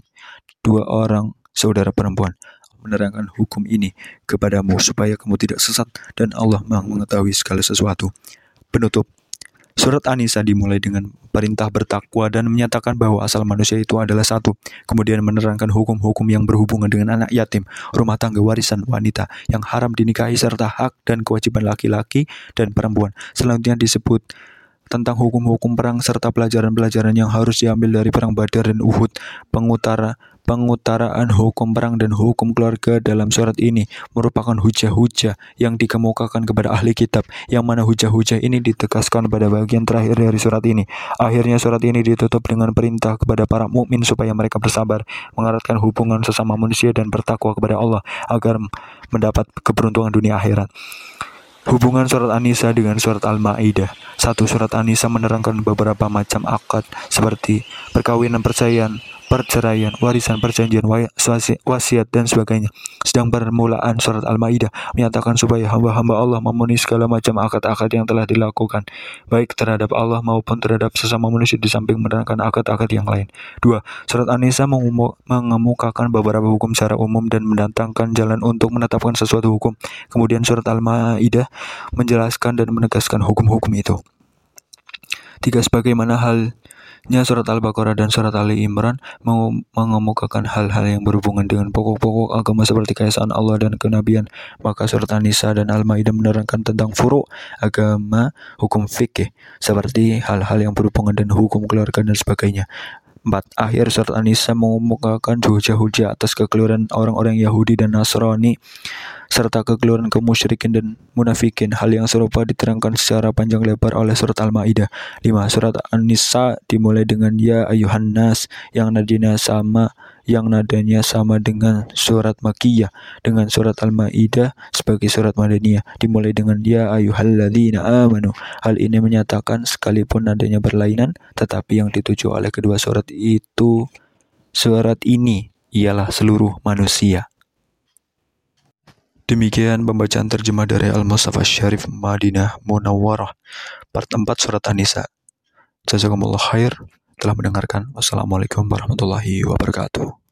dua orang saudara perempuan menerangkan hukum ini kepadamu supaya kamu tidak sesat dan Allah mengetahui segala sesuatu. Penutup Surat An-Nisa dimulai dengan perintah bertakwa dan menyatakan bahwa asal manusia itu adalah satu. Kemudian menerangkan hukum-hukum yang berhubungan dengan anak yatim, rumah tangga warisan wanita yang haram dinikahi serta hak dan kewajiban laki-laki dan perempuan. Selanjutnya disebut tentang hukum-hukum perang serta pelajaran-pelajaran yang harus diambil dari perang Badar dan Uhud. Pengutara pengutaraan hukum perang dan hukum keluarga dalam surat ini merupakan hujah-hujah yang dikemukakan kepada ahli kitab, yang mana hujah-hujah ini ditegaskan pada bagian terakhir dari surat ini. Akhirnya surat ini ditutup dengan perintah kepada para mukmin supaya mereka bersabar, mengeratkan hubungan sesama manusia dan bertakwa kepada Allah agar mendapat keberuntungan dunia akhirat. Hubungan surat An-Nisa dengan surat Al-Ma'idah. Satu surat An-Nisa menerangkan beberapa macam akad seperti perkawinan percayaan, perceraian, warisan perjanjian, wasiat, dan sebagainya. Sedang permulaan surat Al-Maidah menyatakan supaya hamba-hamba Allah memenuhi segala macam akad-akad yang telah dilakukan, baik terhadap Allah maupun terhadap sesama manusia di samping menerangkan akad-akad yang lain. Dua, surat An-Nisa mengemukakan beberapa hukum secara umum dan mendatangkan jalan untuk menetapkan sesuatu hukum. Kemudian surat Al-Maidah menjelaskan dan menegaskan hukum-hukum itu. Tiga, sebagaimana hal Nya surat Al-Baqarah dan surat Ali Imran mengemukakan hal-hal yang berhubungan dengan pokok-pokok agama seperti keesaan Allah dan kenabian. Maka surat An-Nisa dan Al-Maidah menerangkan tentang furu agama, hukum fikih seperti hal-hal yang berhubungan dengan hukum keluarga dan sebagainya. 4. Akhir surat An-Nisa mengemukakan hujah-hujah atas kekeliruan orang-orang Yahudi dan Nasrani serta kekeliruan kemusyrikin dan munafikin. Hal yang serupa diterangkan secara panjang lebar oleh surat Al-Maidah. 5. Surat An-Nisa dimulai dengan ya ayuhan nas yang nadanya sama yang nadanya sama dengan surat Makiyah dengan surat Al-Maidah sebagai surat Madaniyah dimulai dengan ya ayyuhalladzina amanu. Hal ini menyatakan sekalipun nadanya berlainan tetapi yang dituju oleh kedua surat itu surat ini ialah seluruh manusia. Demikian pembacaan terjemah dari Al-Mustafa Syarif Madinah Munawwarah part 4 surat An-Nisa. Jazakumullah khair telah mendengarkan. Wassalamualaikum warahmatullahi wabarakatuh.